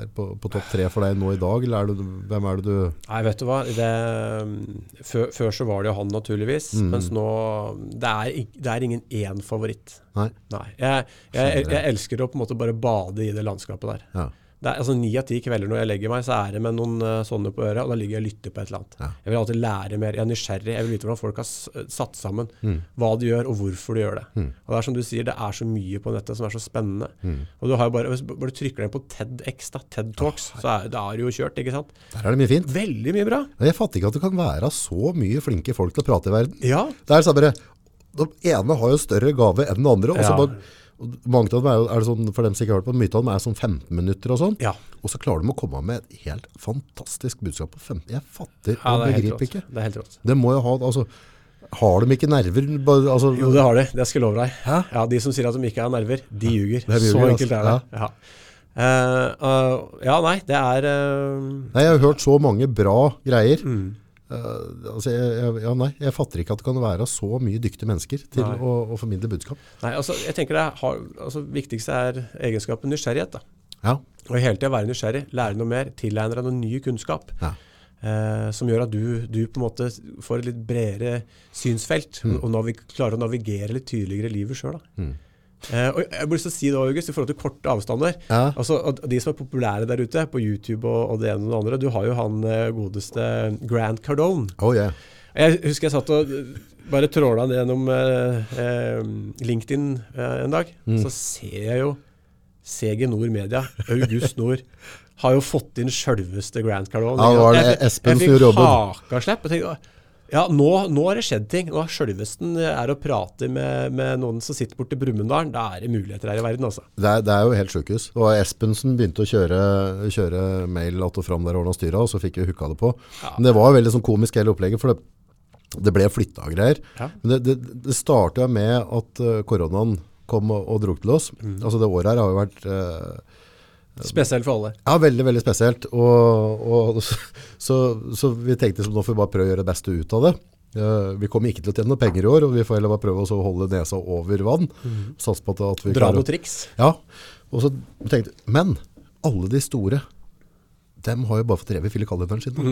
B: er på, på topp tre for deg nå i dag? Eller er det, hvem er det du
A: Nei, vet du hva. Det, før, før så var det jo han, naturligvis.
B: Mm.
A: Mens nå det er, det er ingen én favoritt.
B: Nei?
A: Nei. Jeg, jeg, jeg elsker å på en måte bare bade i det landskapet der.
B: Ja.
A: Det er, altså Ni av ti kvelder når jeg legger meg, så er det med noen uh, sånne på øret, og da ligger jeg og lytter på et eller annet.
B: Ja.
A: Jeg vil alltid lære mer. Jeg er nysgjerrig. Jeg vil vite hvordan folk har s- satt sammen.
B: Mm.
A: Hva de gjør, og hvorfor de gjør det. Og det er som du sier, det er så mye på nettet som er så spennende.
B: Mm.
A: Og du har jo bare, Hvis du trykker deg på TEDX, da, TED Talks, så er, da er det jo kjørt. ikke sant?
B: Der er det mye fint.
A: Veldig mye bra.
B: Men Jeg fatter ikke at det kan være så mye flinke folk til å prate i verden.
A: Ja.
B: Det er sånn bare, De ene har jo større gave enn den andre. Og så
A: Ja.
B: bare, mange av dem er, er det sånn, for dem som ikke har hørt på, mye av dem er sånn 15 minutter og sånn.
A: Ja.
B: Og så klarer de å komme med et helt fantastisk budskap på 15. Jeg fatter
A: ja
B: og
A: er
B: begriper ikke.
A: Det er helt rått.
B: Det må jo ha, altså, har de ikke nerver? Altså,
A: Jo, det har de. Det skal jeg love deg.
B: Hæ?
A: Ja, De som sier at de ikke har nerver, de ljuger.
B: Ljuger,
A: Så
B: altså.
A: enkelt er det. Ja. ja. Uh, uh, ja, nei, det er uh,
B: Nei, jeg har hørt så mange bra greier.
A: Mm.
B: Eh, altså, jeg, jeg, ja, nei, jeg fatter ikke at det kan være så mye dyktige mennesker til å, å formidle budskap.
A: Nei, altså, jeg tenker det har, altså, viktigste er egenskapen nysgjerrighet. da.
B: Ja,
A: Og hele tida være nysgjerrig, lære noe mer, tilegne deg noe ny kunnskap.
B: ja.
A: Eh, som gjør at du, du på en måte får et litt bredere synsfelt, og navig klarer å navigere litt tydeligere i livet sjøl. Eh, og jeg har lyst til å si det, August, i forhold til korte avstander.
B: Ja.
A: Altså, De som er populære der ute, på YouTube og, og det ene og det andre Du har jo han eh, godeste Grant Cardone.
B: Oh, yeah.
A: Jeg husker jeg satt og eh, bare tråla gjennom eh, eh, LinkedIn eh, en dag.
B: Mm.
A: Så ser jeg jo CG Nord Media, August Nord, har jo fått inn sjølveste Grant Cardone.
B: Ja, var det
A: Jeg- jeg-
B: Espen som
A: Jeg fikk hakaslepp. Jeg tenkte, ja, nå, nå har det skjedd ting. Nå sjølvesten er å prate med, med noen som sitter borte i Brumunddal. Da er det muligheter her i verden, altså.
B: Det er, det er jo helt sjukehus. Og Espensen begynte å kjøre, kjøre mail att og fram der og ordna styra, og så fikk vi hooka det på. Men det var veldig sånn komisk hele opplegget, for det, det ble flytta og greier.
A: Ja.
B: Men det, det, det starta med at eh, koronaen kom og, og dro til oss. Altså det året her har jo vært eh,
A: Spesielt for alle.
B: ja, veldig, veldig spesielt. Og, og, så, så vi tenkte som nå får vi bare prøve å gjøre det beste ut av det. Vi kommer ikke til å tjene noe penger i år, og vi får heller bare prøve å holde nesa over vann. Satse på at, vi
A: Dra noen triks.
B: ja, og så tenkte men alle de store, dem har jo bare fått revet filikalenderen sin. da.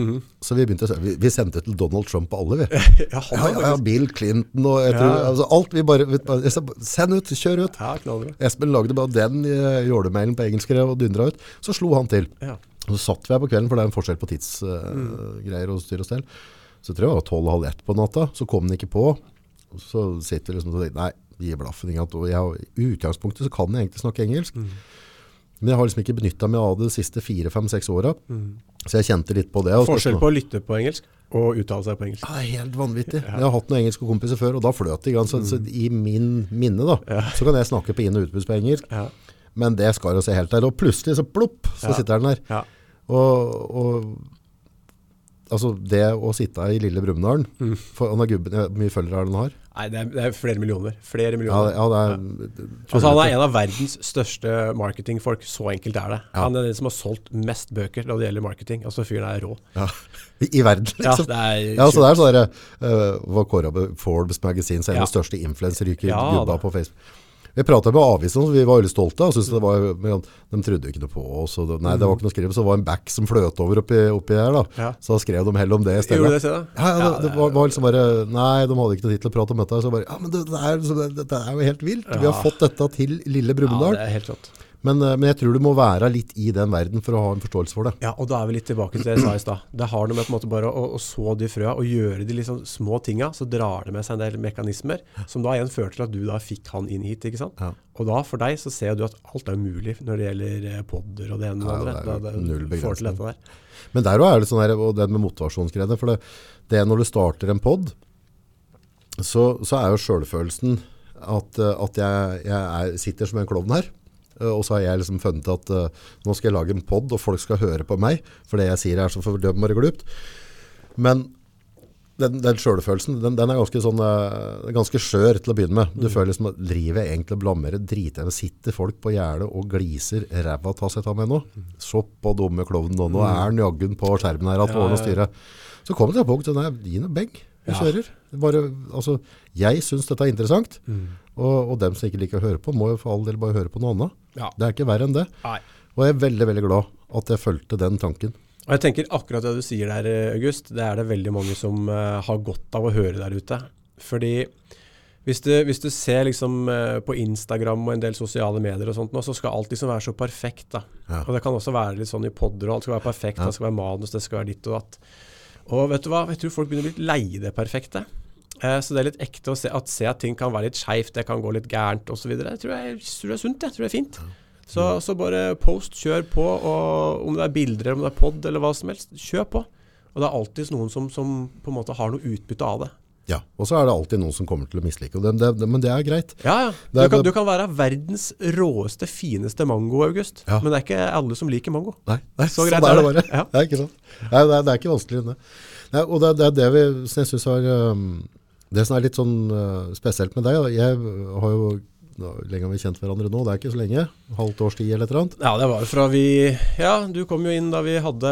B: Så vi begynte å se, vi, vi sendte til Donald Trump og alle, vi.
A: Ja,
B: Ja, ja, Bill Clinton og tror,
A: Ja.
B: altså, alt vi bare, vi bare, send ut, kjør ut.
A: ja.
B: Espen lagde bare den eh, jålemailen på engelsk og dundra ut. Så slo han til.
A: Ja.
B: Og så satt vi her på kvelden, for det er en forskjell på tidsgreier og styr og stell. Så tror jeg det var tolv-halv ett på natta. Så kom den ikke på. Og så sitter vi liksom og tenker nei, gi blaffen. ikke? Og I utgangspunktet så kan jeg egentlig snakke engelsk. Men jeg har liksom ikke benytta meg av det de siste fire, fem, seks åra. Så jeg kjente litt på det.
A: Forskjell på å lytte på engelsk og uttale seg på engelsk.
B: ja, helt vanvittig. Jeg har hatt noen engelske kompiser før, og da fløt det. Så, mm. Så, I min minne da, så kan jeg snakke på inn- og utpust på engelsk.
A: Ja.
B: Men det skar jo seg helt der. Og plutselig så plopp, så
A: Ja.
B: sitter den der.
A: Ja.
B: Og, og altså det å sitte i lille Brumunddal
A: Mm.
B: for han gubben, ja, Hvor mye følgere er det han har?
A: Nei, det er, det er flere millioner. Flere millioner.
B: Ja, ja, det er,
A: Altså, han er en av verdens største marketingfolk. Så enkelt er det.
B: Ja.
A: Han er den som har solgt mest bøker når det gjelder marketing. Altså, fyren er rå.
B: ja, I verden,
A: Ja,
B: liksom.
A: det er
B: Ja, så det er sånn der, uh, var kåret Forbes Magazine, så en av de største influencer-ryker
A: Ja,
B: gubba på Facebook. Vi pratet med avisen, så vi var veldig stolte, og syntes det var, de trodde ikke noe på oss. Og det, nei, det var ikke noe skrevet. så det var en back som fløt over oppi, oppi her da.
A: Ja.
B: Så da skrev de heller om det i stedet.
A: Gjorde det?
B: Ja, ja, det, var, var liksom bare, nei, de hadde ikke noe tid til å prate om dette, så bare, ja, men det, det, er, det, er jo helt vilt. Vi har fått dette til lille
A: Ja,
B: Brumunddal.
A: det er helt rått.
B: Men, eh, men jeg tror du må være litt i den verden for å ha en forståelse for det.
A: Ja, og da er vi litt tilbake til det jeg sa i stad. Det har noe med på en måte bare å, å så de frøa og gjøre de liksom små tinga, så drar det med seg en del mekanismer, som da igjen fører til at du da fikk han inn hit, ikke sant?
B: Ja.
A: Og da for deg så ser du at alt er umulig når det gjelder eh, podder og det ene og det
B: Ja,
A: andre.
B: det er null begrensning. Men der òg er det sånn her, og den med motivasjonsgreiene, for det, det er når du starter en podd, så, så er jo selvfølelsen at, eh, at jeg, jeg er, sitter som en klovn her, og så har jeg liksom funnet at eh, nå skal jeg lage en podd, og folk skal høre på meg, for det jeg sier er så fordømmende glupt. Men den, den sjølfølelsen den, den er ganske, sånn, eh, ganske skjør til å begynne med. Du føler liksom at driver jeg egentlig og blammerer med. Sitter folk på gjerdet og gliser ræva ta seg ta meg nå? Så på dumme klovnen nå. Nå er han jaggen på skjermen her at
A: Ja, ja.
B: styre. Så kommer det til et punkt, nei, gi noe begg. Vi kjører. Bare, altså, jeg synes dette er interessant,
A: Mm.
B: Og, og dem som ikke liker å høre på, må jo for all del bare høre på noe annet.
A: Ja.
B: Det er ikke verre enn det.
A: Nei.
B: Og jeg er veldig, veldig glad at jeg følte den tanken.
A: Og jeg tenker akkurat det du sier der, August, det er det veldig mange som uh, har godt av å høre der ute. Fordi hvis du, hvis du ser liksom uh, på Instagram og en del sosiale medier og sånt nå, så skal alt liksom være så perfekt. da.
B: Ja.
A: Og det kan også være litt sånn i podder, og alt skal være perfekt.
B: Ja.
A: Det skal være manus, det skal være ditt og datt. Og vet du hva, jeg tror folk begynner å bli lei det perfekte. Eh, så det er litt ekte å se at, se at ting kan være litt skeivt, det kan gå litt gærent osv. Det tror jeg tror jeg er sunt, jeg tror det er fint. Så, så bare post, kjør på, og om det er bilder om det er pod eller hva som helst, kjør på. Og det er alltid noen som, som på en måte har noe utbytte av det.
B: Ja, og så er det alltid noen som kommer til å mislike, det, det, det, men det er greit.
A: Ja, ja. Du,
B: er-
A: kan, du kan være verdens råeste, fineste mango, August.
B: Ja.
A: Men det er ikke alle som liker mango.
B: Nei, nei
A: Så
B: sånn
A: greit
B: er
A: er
B: det bare.
A: Ja.
B: Det er ikke sant. Nei, det, er, det er ikke vanskelig. Nei, og det, det er det vi, jeg synes har um, det som er litt sånn uh, spesielt med deg, jeg har jo, lenge har vi kjent hverandre nå, det er ikke så lenge, halvt års tid eller et eller annet.
A: Ja, det var fra vi Ja, du kom jo inn da vi hadde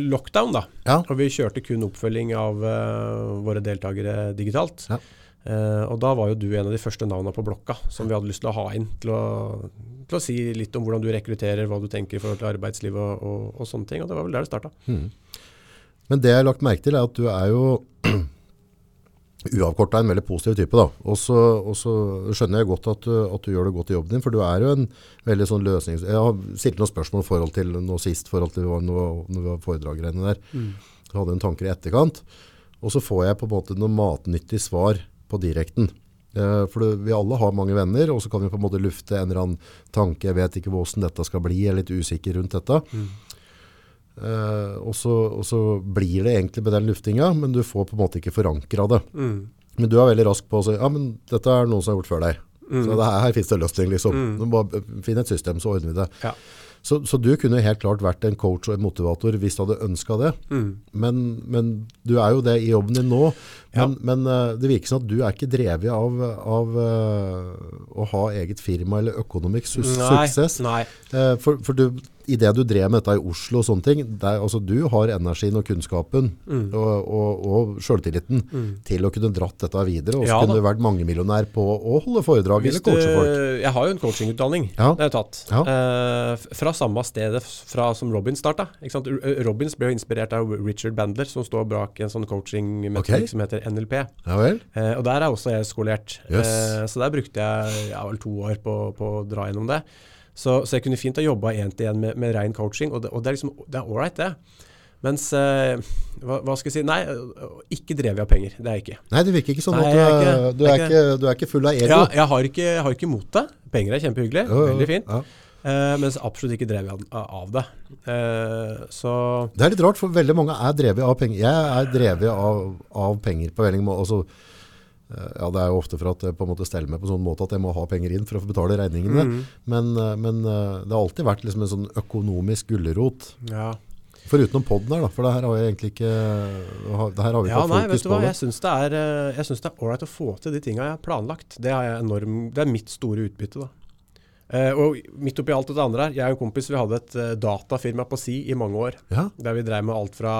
A: lockdown, da.
B: Ja,
A: Og vi kjørte kun oppfølging av uh, våre deltakere digitalt.
B: Ja.
A: Uh, og da var jo du en av de første navnene på blokka som vi hadde lyst til å ha inn til å, til å si litt om hvordan du rekrutterer, hva du tenker i forhold til arbeidsliv og, og, og sånne ting. Og det var vel der det starta.
B: men det jeg har lagt merke til er at du er jo uavkortet en veldig positiv type da. Og så, og så skjønner jeg godt at du, at du gjør det godt i jobben din, for du er jo en veldig sånn løsnings... Jeg har stilt noen spørsmål i forhold til noe sist, forhold til noe, noe foredraggreiene der. Jeg hadde en tanker i etterkant, og så får jeg på en måte noe matnyttig svar på direkten. Eh, For det, vi alle har mange venner, og så kan vi på en måte lufte en eller annen tanke, jeg vet ikke hvordan dette skal bli, jeg er litt usikker rundt dette. Eh, og, så, og så blir det egentlig med den luftinga, men du får på en måte ikke forankra det. Men du er veldig rask på å si ja, men dette er noen som har gjort før deg. Så det her, her finnes det løsning, liksom. Mm. bare finne et system, så ordner vi det.
A: Ja.
B: Så, så du kunne helt klart vært en coach og en motivator hvis du hadde ønska det. Men, men du er jo det i jobben din nå. Men, men eh, det virker som at du er ikke drevet av, av eh, å ha eget firma eller økonomisk su
A: Nei,
B: suksess.
A: nei.
B: Eh, For, for du, i det du drev med dette i Oslo og sånne ting, der, altså du har energien og kunnskapen
A: Mm.
B: og, og, og selvtilliten til å kunne dratt dette videre, og så
A: Ja
B: kunne du vært mangemillionær på å holde foredrag
A: Hvis
B: eller coache folk.
A: Jeg har jo en coachingutdanning.
B: Ja.
A: Det har jeg tatt.
B: Ja.
A: Eh, fra samme stedet fra som Robin starta. Robins ble jo inspirert av Richard Bandler, som står bak en sånn coaching-metodikk
B: Ok.
A: som heter NLP.
B: Ja vel?
A: Eh, og der er også jeg skolert.
B: Yes.
A: Eh, så der brukte jeg ja, vel to år på, på å dra gjennom det. Så, så jeg kunne fint ha jobba én til én med, med ren coaching, og det, og det er liksom, det er ålreit, det. Mens eh, hva, hva skal jeg si Nei, ikke drevet av penger. Det er jeg ikke.
B: Nei, det virker ikke sånn
A: Nei,
B: at du
A: er ikke-
B: du, er
A: er
B: ikke, du er ikke full av ego.
A: Ja, jeg har ikke, jeg har ikke mot det. Penger er kjempehyggelig.
B: Jo, jo,
A: Veldig fint.
B: ja.
A: Eh, mens absolutt ikke drevet av, av det. Eh, så
B: Det er litt rart, for veldig mange er drevet av penger. Jeg er drevet av, av penger på veldig måte. Altså, eh, ja, det er jo ofte for at jeg på en måte steller meg på sånn måte at jeg må ha penger inn for å få betale regningene.
A: Mm.
B: Men, eh, men eh, det har alltid vært liksom en sånn økonomisk gullerot.
A: ja.
B: Foruten podden her, da. For det her har vi egentlig ikke det her har vi ikke
A: Ja, nei,
B: fokus
A: vet du
B: på.
A: hva.
B: det.
A: Jeg syns det er eh, ålreit å få til de tinga jeg har planlagt. Det, har jeg enorm, det er mitt store utbytte, da. Eh, og midt oppi alt det andre her, jeg og en kompis vi hadde et uh, datafirma på si i mange år.
B: Ja,
A: Der vi drev med alt fra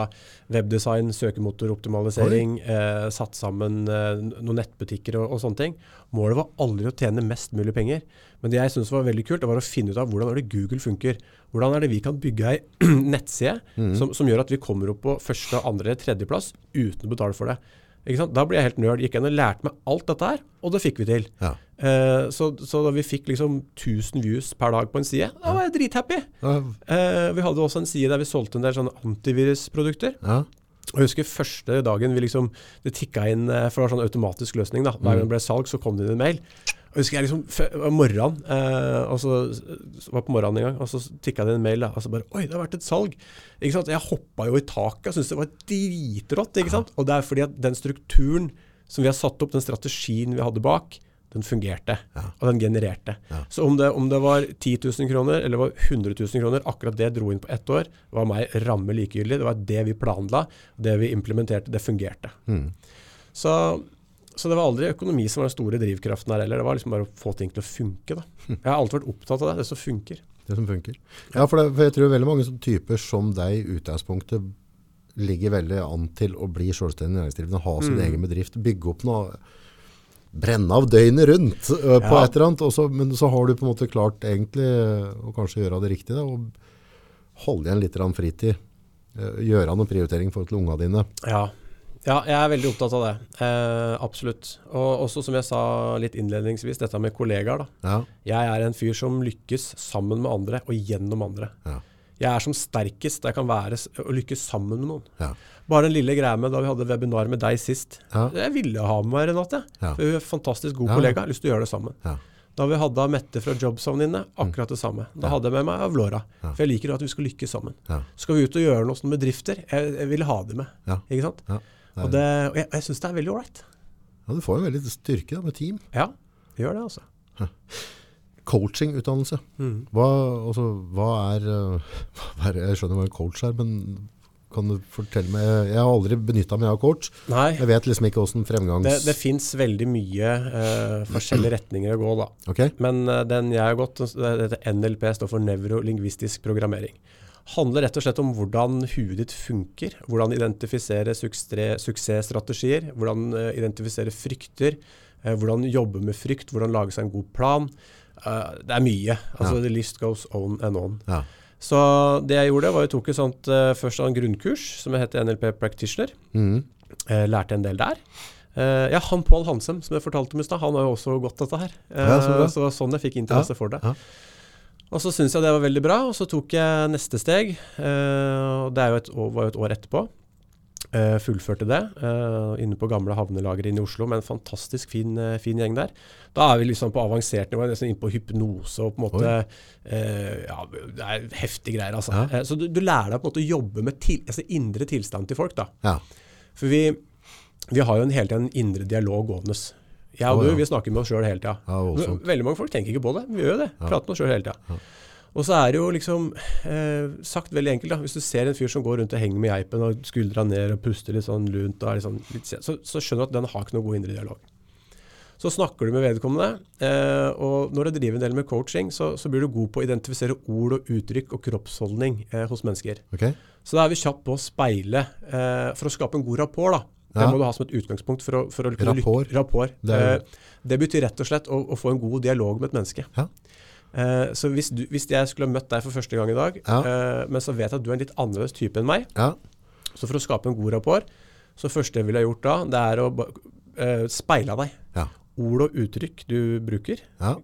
A: webdesign, søkemotoroptimalisering, uh, satt sammen eh, noen nettbutikker og, og sånne ting. Målet var aldri å tjene mest mulig penger. Men det jeg syntes var veldig kult, det var å finne ut av hvordan er det Google funker. Hvordan er det vi kan bygge ei nettside som, som gjør at vi kommer opp på første, andre eller tredjeplass uten å betale for det. Ikke sant? Da ble jeg helt nerd. Gikk inn og lærte meg alt dette her, og det fikk vi til.
B: ja.
A: Eh, så, så da vi fikk liksom 1000 views per dag på en side, da var jeg drithappy.
B: Ja,
A: Uh, vi hadde også en side der vi solgte en del sånne antivirusprodukter.
B: ja.
A: Jeg husker første dagen vi liksom, det tikka inn, eh, for det var sånn automatisk løsning da. Hver gang det ble salg, så kom det inn en mail. Jeg husker jeg liksom, morgenen, eh, og så så var på morgenen en gang, og så tikka det inn en mail da, og så bare, oi, det har vært et salg. Ikke sant? Jeg hoppa jo i taket, og syntes det var dritrått, ikke sant? Og det er fordi at den strukturen som vi har satt opp, den strategien vi hadde bak, den fungerte, og den genererte. Så om det, om det var 10 000 kroner, eller var 100 000 kroner, akkurat det dro inn på ett år, var meg ramme likegyldig. Det var det vi planla, det vi implementerte, det fungerte. Så, så det var aldri økonomi som var den store drivkraften her heller. Det var liksom bare å få ting til å funke. Da. Jeg har alltid vært opptatt av det, det som funker.
B: Det som funker. Ja, for, det, for jeg tror veldig mange typer som deg i utgangspunktet ligger veldig an til å bli selvstendig næringsdrivende, ha sin egen bedrift, bygge opp noe, brenne av døgnet rundt ø, på
A: Ja.
B: et eller annet, så, men så har du på en måte klart egentlig å kanskje gjøre det riktig, da, og holde igjen litt fritid, ø, gjøre noen prioritering i forhold til unga dine.
A: Ja. ja, jeg er veldig opptatt av det. Eh, absolutt. Og også som jeg sa litt innledningsvis, dette med kollegaer. da.
B: Ja,
A: Jeg er en fyr som lykkes sammen med andre og gjennom andre.
B: ja,
A: Jeg er som sterkest jeg kan være og lykkes sammen med noen. Bare den lille greia med da vi hadde webinar med deg sist.
B: Ja.
A: Jeg ville ha med meg Renate.
B: Ja.
A: Hun er en fantastisk god
B: Ja.
A: kollega. Jeg har lyst til å gjøre det sammen.
B: Ja.
A: Da vi hadde Mette fra Jobzone inne, akkurat det samme. Da hadde jeg med meg
B: Avlora.
A: For jeg liker at vi skal lykkes sammen. Skal vi ut og gjøre noe som med bedrifter? Jeg, jeg vil ha det med. Ikke sant?
B: Ja.
A: Og, det, og jeg, jeg syns det er veldig ålreit.
B: ja, du får jo veldig styrke da, med team.
A: Ja, det gjør det, altså.
B: Coachingutdannelse.
A: Mm.
B: Hva, altså, hva, er, øh, hva er Jeg skjønner hva en coach er, men kan du fortelle meg Jeg har aldri benytta meg av coach.
A: Nei,
B: Jeg vet liksom ikke åssen fremgangs...
A: det, det fins veldig mye uh, forskjellige retninger å gå, da.
B: Okay.
A: Men uh, den jeg har gått, dette NLP, står for nevrolingvistisk programmering. Handler rett og slett om hvordan huet ditt funker. Hvordan identifisere suksess, suksessstrategier. Hvordan uh, identifisere frykter. hvordan jobbe med frykt. Hvordan lage seg en god plan. Det er mye. Altså, The list goes on and on.
B: Ja.
A: Så det jeg gjorde, var jeg tok et sånt uh, først en grunnkurs som heter NLP Practitioner.
B: Mm.
A: Eh, lærte en del der. Eh, ja, han Pål Hansem, som jeg fortalte om i stad, han har jo også gått dette her. Eh,
B: Ja, så bra.
A: så det var sånn jeg fikk interesse
B: Ja,
A: for det.
B: ja.
A: Og så syntes jeg det var veldig bra, og så tok jeg neste steg. eh, og det er jo et, var jo et år etterpå. Eh, fullførte det uh, inne på gamle havnelageret inne i Oslo med en fantastisk fin, uh, fin gjeng der. Da er vi liksom på avansert nivå, nesten inne på hypnose og på en måte Ja, det er heftige greier, altså.
B: Ja.
A: Så du, du lærer deg på en måte å jobbe med til, altså indre tilstand til folk, da.
B: Ja.
A: For vi, vi har jo en hele tiden en indre dialog gående. Jeg og
B: oh,
A: du,
B: ja.
A: vi snakker med oss sjøl hele tida.
B: Ja.
A: Veldig mange folk tenker ikke på det. Vi gjør jo det. Prater med oss sjøl hele tida. Og så er det jo liksom eh, sagt veldig enkelt, da. Hvis du ser en fyr som går rundt og henger med geipen og skuldra ned og puster litt sånn lunt, er sånn, litt, så, så skjønner du at den har ikke noe god indre dialog. Så snakker du med vedkommende, eh, og når du driver en del med coaching, så, så blir du god på å identifisere ord og uttrykk og kroppsholdning eh, hos mennesker.
B: Okay.
A: Så da er vi kjapt på å speile eh, for å skape en god rapport. da. Det må du ha som et utgangspunkt for å, for å kunne
B: Rapport.
A: lykke- rapport.
B: Det er-
A: Eh, det betyr rett og slett å, å få en god dialog med et menneske.
B: Ja.
A: Eh, så hvis, du, hvis jeg skulle ha møtt deg for første gang i dag,
B: Ja.
A: uh, men så vet jeg at du er en litt annerledes type enn meg,
B: Ja.
A: så for å skape en god rapport, så første jeg ville ha gjort da, det er å uh, speile deg.
B: Ja.
A: Ord og uttrykk du bruker,
B: Ja.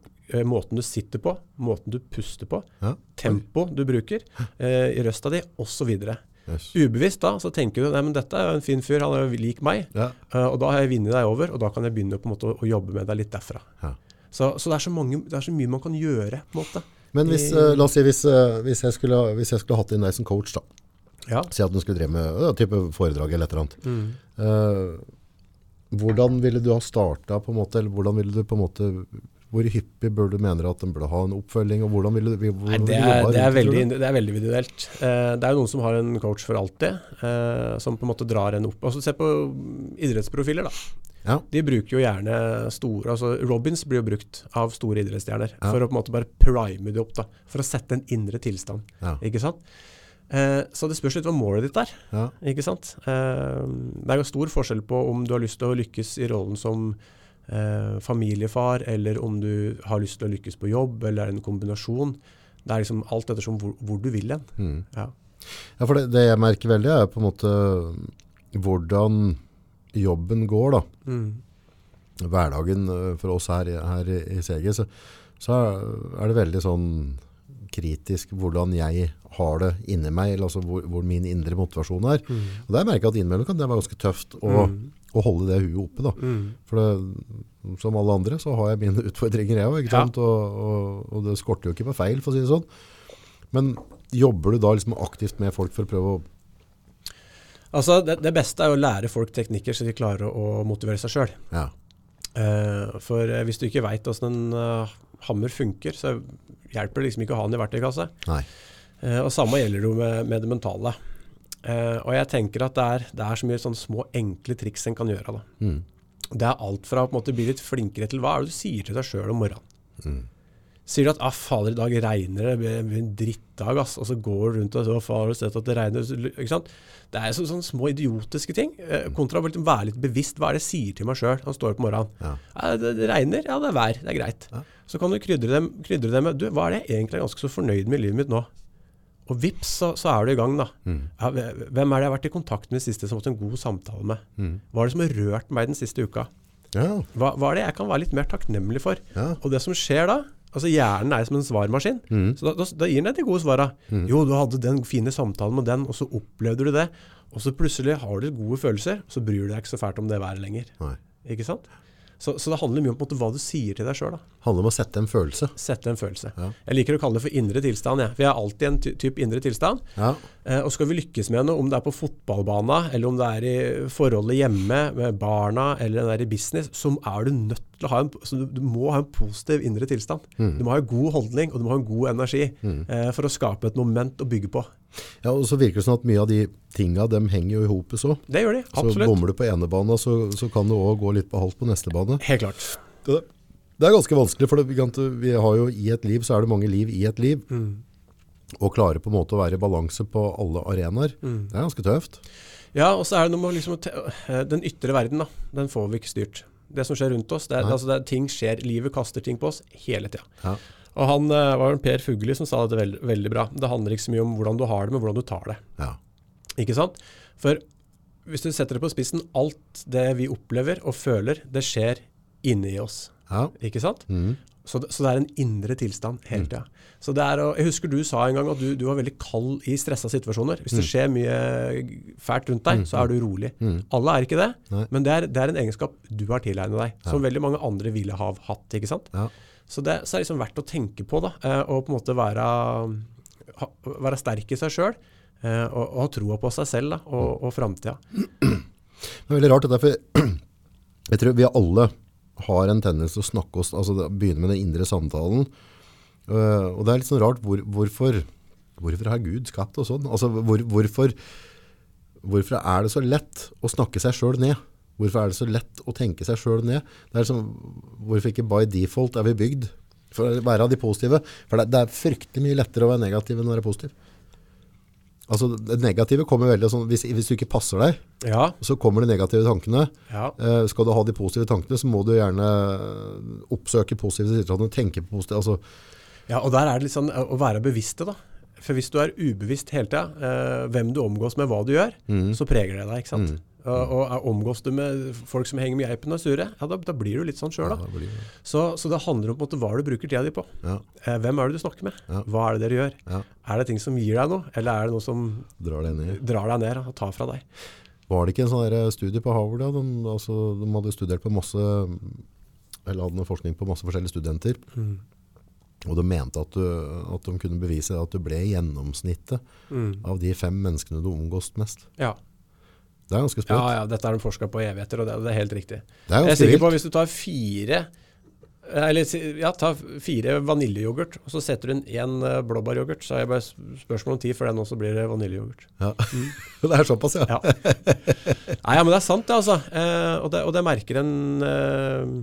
A: måten du sitter på, måten du puster på,
B: Ja.
A: tempo du bruker, eh, i røsta di, osv.
B: Yes.
A: Ubevisst da, så tenker du nei, men dette er jo en fin fyr, han er jo lik meg.
B: Ja.
A: Uh, og da har jeg vunnet deg over, og da kan jeg begynne på en måte å, å jobbe med deg litt derfra.
B: Ja.
A: Så, så det, er så mange, det er så mye man kan gjøre, på en måte.
B: Men hvis,
A: I-
B: eh, la oss si hvis, eh, hvis, jeg skulle, hvis jeg skulle hatt inn deg som coach da,
A: Ja.
B: si at du skulle drive med ja, type foredrag eller et eller annet.
A: Mm.
B: Eh, hvordan ville du ha startet på en måte, eller hvordan ville du på en måte, hvor hyppig bør du mener at den burde ha en oppfølging, og hvordan vil du, hvordan
A: Nei, det, er, det, er veldig, det er veldig individuelt. Eh, det er jo noen som har en coach for alltid, eh, som på en måte drar en opp. Altså Se på idrettsprofiler, da.
B: Ja.
A: De bruker jo gjerne store altså Robins blir jo brukt av store idrettsstjerner
B: Ja.
A: for å på en måte bare prime det opp, da. For å sette en indre tilstand.
B: Ja.
A: Ikke sant? Eh, så det spørs litt hva målet ditt er.
B: Ja.
A: Ikke sant? Eh, det er jo stor forskjell på om du har lyst til å lykkes i rollen som eh, familiefar, eller om du har lyst til å lykkes på jobb, eller er en kombinasjon. Det er liksom alt ettersom hvor, hvor du vil hen.
B: Mm.
A: Ja.
B: Ja, for det, det jeg merker veldig er på en måte hvordan jobben går da.
A: Mm.
B: Hverdagen eh, for oss her, her i CG, så, så er det veldig sånn kritisk hvordan jeg har det inni meg, eller altså hvor, hvor min indre motivasjon er.
A: Mm.
B: Og der merker jeg at innimellom kan det være ganske tøft å, å holde det huet oppe da.
A: Mm.
B: For det, som alle andre så har jeg mine utfordringer jeg òg.
A: Ja.
B: Og, og, og det skorter jo ikke på feil, for å si det sånn. Men jobber du da liksom aktivt med folk for å prøve å
A: Altså, det, det beste er å lære folk teknikker så de klarer å, motivere seg sjøl.
B: Ja.
A: Uh, for eh, hvis du ikke veit åssen en uh, hammer funker, så hjelper det liksom ikke å ha den i verktøykassa. Eh, og samme gjelder det med, med det mentale. Og jeg tenker at det er, det er så mye sånne små, enkle triks en kan gjøre.
B: Mm.
A: Det er alt fra å måte bli litt flinkere til hva er det du sier til deg sjøl om morgenen.
B: Mm.
A: Sier du at ah, fader, i dag regner det, det blir en drittdag, ass. Og så går du rundt og så du sett at det regner. Ikke sant? Det er så, sånne små idiotiske ting. Eh, kontra å liksom være litt bevisst. Hva er det jeg sier til meg sjøl jeg står opp om morgenen?
B: Ja.
A: Ja, det, det regner, ja det er vær, det er greit.
B: Ja.
A: Så kan du krydre dem med du, hva er det jeg egentlig er ganske så fornøyd med i livet mitt nå? Og vips, så, så er du i gang, da.
B: Mm.
A: Hvem er det jeg har vært i kontakt med i siste som har hatt en god samtale med?
B: Mm.
A: Hva er det som har rørt meg den siste uka?
B: Ja.
A: Hva, hva er det jeg kan være litt mer takknemlig for? Og det som skjer da, altså hjernen er som en svarmaskin,
B: Mm.
A: så da, da, da gir den deg de gode svara. Jo, du hadde den fine samtalen med den, og så opplevde du det. Og så plutselig har du gode følelser, og så bryr du deg ikke så fælt om det været lenger.
B: Nei.
A: Ikke sant? Så, så det handler mye om måte, hva du sier til deg sjøl.
B: Handler om å sette en følelse.
A: Sette en følelse.
B: Ja.
A: Jeg liker å kalle det for indre tilstand. Ja. Jeg har alltid en ty type indre tilstand.
B: Ja.
A: Eh, og skal vi lykkes med noe, om det er på fotballbanen, eller om det er i forholdet hjemme med barna, eller det er i business, så er du nødt til å ha en, så du, du må ha en positiv indre tilstand. Du må ha en god holdning, og du må ha en god energi eh, for å skape et moment å bygge på.
B: ja, og så virker det sånn at mye av de tinga, dem henger jo i hopet så.
A: Det gjør de,
B: Så
A: absolutt.
B: bommer du på ene bane, så, så kan du også gå litt på halvt på neste bane.
A: Helt klart.
B: Det, det er ganske vanskelig, for det, vi har jo i et liv, så er det mange liv i et liv. å klare på en måte å være i balanse på alle arenaer. Det er ganske tøft.
A: Ja, og så er det noe med liksom, eh, den ytre verden, da, den får vi ikke styrt. Det som skjer rundt oss, det altså, det ting skjer, livet kaster ting på oss hele tida.
B: Ja.
A: Og han eh, var en Per Fugli som sa dette veld, veldig bra. Det handler ikke så mye om hvordan du har det, men hvordan du tar det.
B: Ja.
A: Ikke sant? For hvis du setter det på spissen, alt det vi opplever og føler, det skjer inni oss.
B: Ja.
A: Ikke sant?
B: Mhm.
A: Så, det, så det er en indre tilstand hele tida. Mm. er jeg husker du sa en gang at du, du var veldig kald i stressa situasjoner. Hvis det skjer mye fælt rundt deg, så er du rolig. Alle er ikke det,
B: Nei.
A: men det er, det er en egenskap du har tilegnet deg, som veldig mange andre ville ha hatt. ikke sant?
B: Ja.
A: Så det så er det liksom verdt å tenke på, da, eh, og på en måte være, ha, være sterk i seg sjøl. Og, og ha troa på seg selv da, og, og framtida.
B: Det er veldig rart, dette, for jeg tror vi alle har en tendens til å snakke oss, altså begynne med den indre samtalen. Uh, og det er litt sånn rart, hvor, hvorfor, hvorfor har Gud skapt og sånn? Altså hvor, hvorfor, hvorfor er det så lett å snakke seg selv ned? Hvorfor er det så lett å tenke seg selv ned? Det er som, hvorfor ikke by default er vi bygd for å være av de positive? For det, det er fryktelig mye lettere å være negativ enn å være positiv. Altså det negative kommer veldig sånn, hvis, hvis du ikke passer deg,
A: Ja,
B: så kommer de negative tankene.
A: ja.
B: Eh, skal du ha de positive tankene, så må du gjerne oppsøke positive situasjoner, tenke på positive. Altså,
A: ja, og der er det litt sånn å være bevisste, da. For hvis du er ubevisst hele tida, eh, hvem du omgås med, hva du gjør, så preger det deg. ikke sant? Og, og omgås du med folk som henger med geipen og er sure, ja, da, da blir du litt sånn sjøl,
B: Ja.
A: Så, så det handler om måte hva du bruker tida di på.
B: Ja,
A: Eh, hvem er det du snakker med?
B: Ja.
A: Hva er det dere gjør? Er det ting som gir deg noe, eller er det noe som
B: Drar deg ned,
A: drar deg ned og tar fra deg?
B: Var det ikke en sånn studie på Harvard? De, altså, de hadde studert på masse eller hadde forskning på masse forskjellige studenter.
A: Mm.
B: Og de mente at, du, at de kunne bevise at du ble gjennomsnittet
A: Mm.
B: av de fem menneskene du omgås mest.
A: Ja.
B: Det er ganske
A: ja,
B: sprøtt.
A: ja, dette er de forska på i evigheter, og det, det er helt riktig.
B: Det er
A: Jeg er
B: sikker
A: sikker på
B: at
A: hvis du tar fire eller ja, ta fire vaniljeyoghurt, og så setter du inn én eh, blåbæryoghurt. Så er jeg bare spørsmål om tid før den også blir eh, vaniljeyoghurt.
B: Ja. det er såpass, ja.
A: Ja. Nei, ja, men det er sant, det, altså. Eh, og, det, og det merker en eh,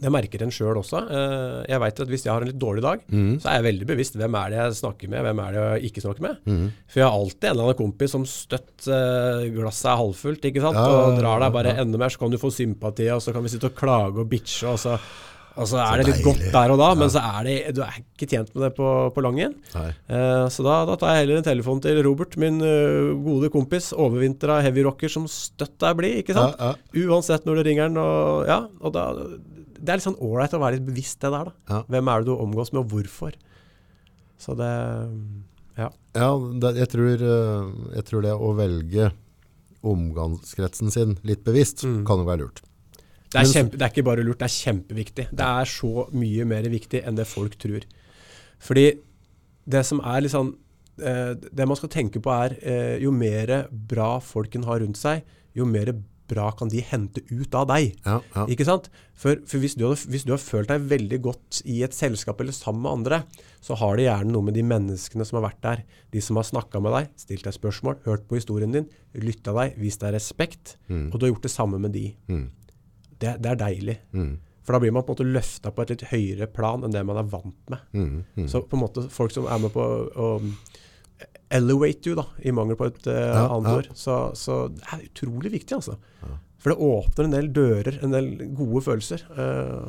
A: Det merker en sjøl også. Eh, jeg veit at hvis jeg har en litt dårlig dag,
B: mm.
A: så er jeg veldig bevisst hvem er det jeg snakker med, hvem er det jeg ikke snakker med.
B: Mm.
A: For jeg har alltid en eller annen kompis som støtt eh, glasset er halvfullt, ikke sant?
B: Ja,
A: og drar deg bare
B: ja.
A: enda mer, så kan du få sympati, og så kan vi sitte og klage og bitche, og så, og så er det litt godt der og da, men så er det, du er ikke tjent med det på, på langen.
B: Nei.
A: Eh, så da, da tar jeg heller en telefon til Robert, min uh, gode kompis, overvintra heavyrocker som støtt er blid, ikke sant?
B: Ja, ja.
A: Uansett når du ringer den, og ja, og da, det er litt sånn ålreit å være litt bevisst det der da.
B: Ja.
A: Hvem er det du omgås med, og hvorfor? Så det, ja.
B: Ja, det, jeg, tror, eh, jeg tror det å velge omgangskretsen sin litt bevisst
A: Mm.
B: kan jo være lurt.
A: Det er, kjempe, det er ikke bare lurt, det er kjempeviktig. Det er så mye mer viktig enn det folk tror. Fordi det som er litt sånn eh, Det man skal tenke på er eh, jo mer bra folken har rundt seg, jo mer bra kan de hente ut av deg.
B: Ja, ja.
A: Ikke sant? For, for hvis, du har, hvis du har følt deg veldig godt i et selskap eller sammen med andre, så har det gjerne noe med de menneskene som har vært der. De som har snakka med deg, stilt deg spørsmål, hørt på historien din, lytta deg, vist deg respekt. Og du har gjort det samme med de.
B: Mm.
A: Det, det er deilig.
B: Mm.
A: For da blir man på en måte løfta på et litt høyere plan enn det man er vant med.
B: Mm. Mm.
A: Så på en måte folk som er med på å elevate you, da, i mangel på et
B: uh,
A: annet ord. Så, så det er utrolig viktig, altså. For det åpner en del dører, en del gode følelser. Uh,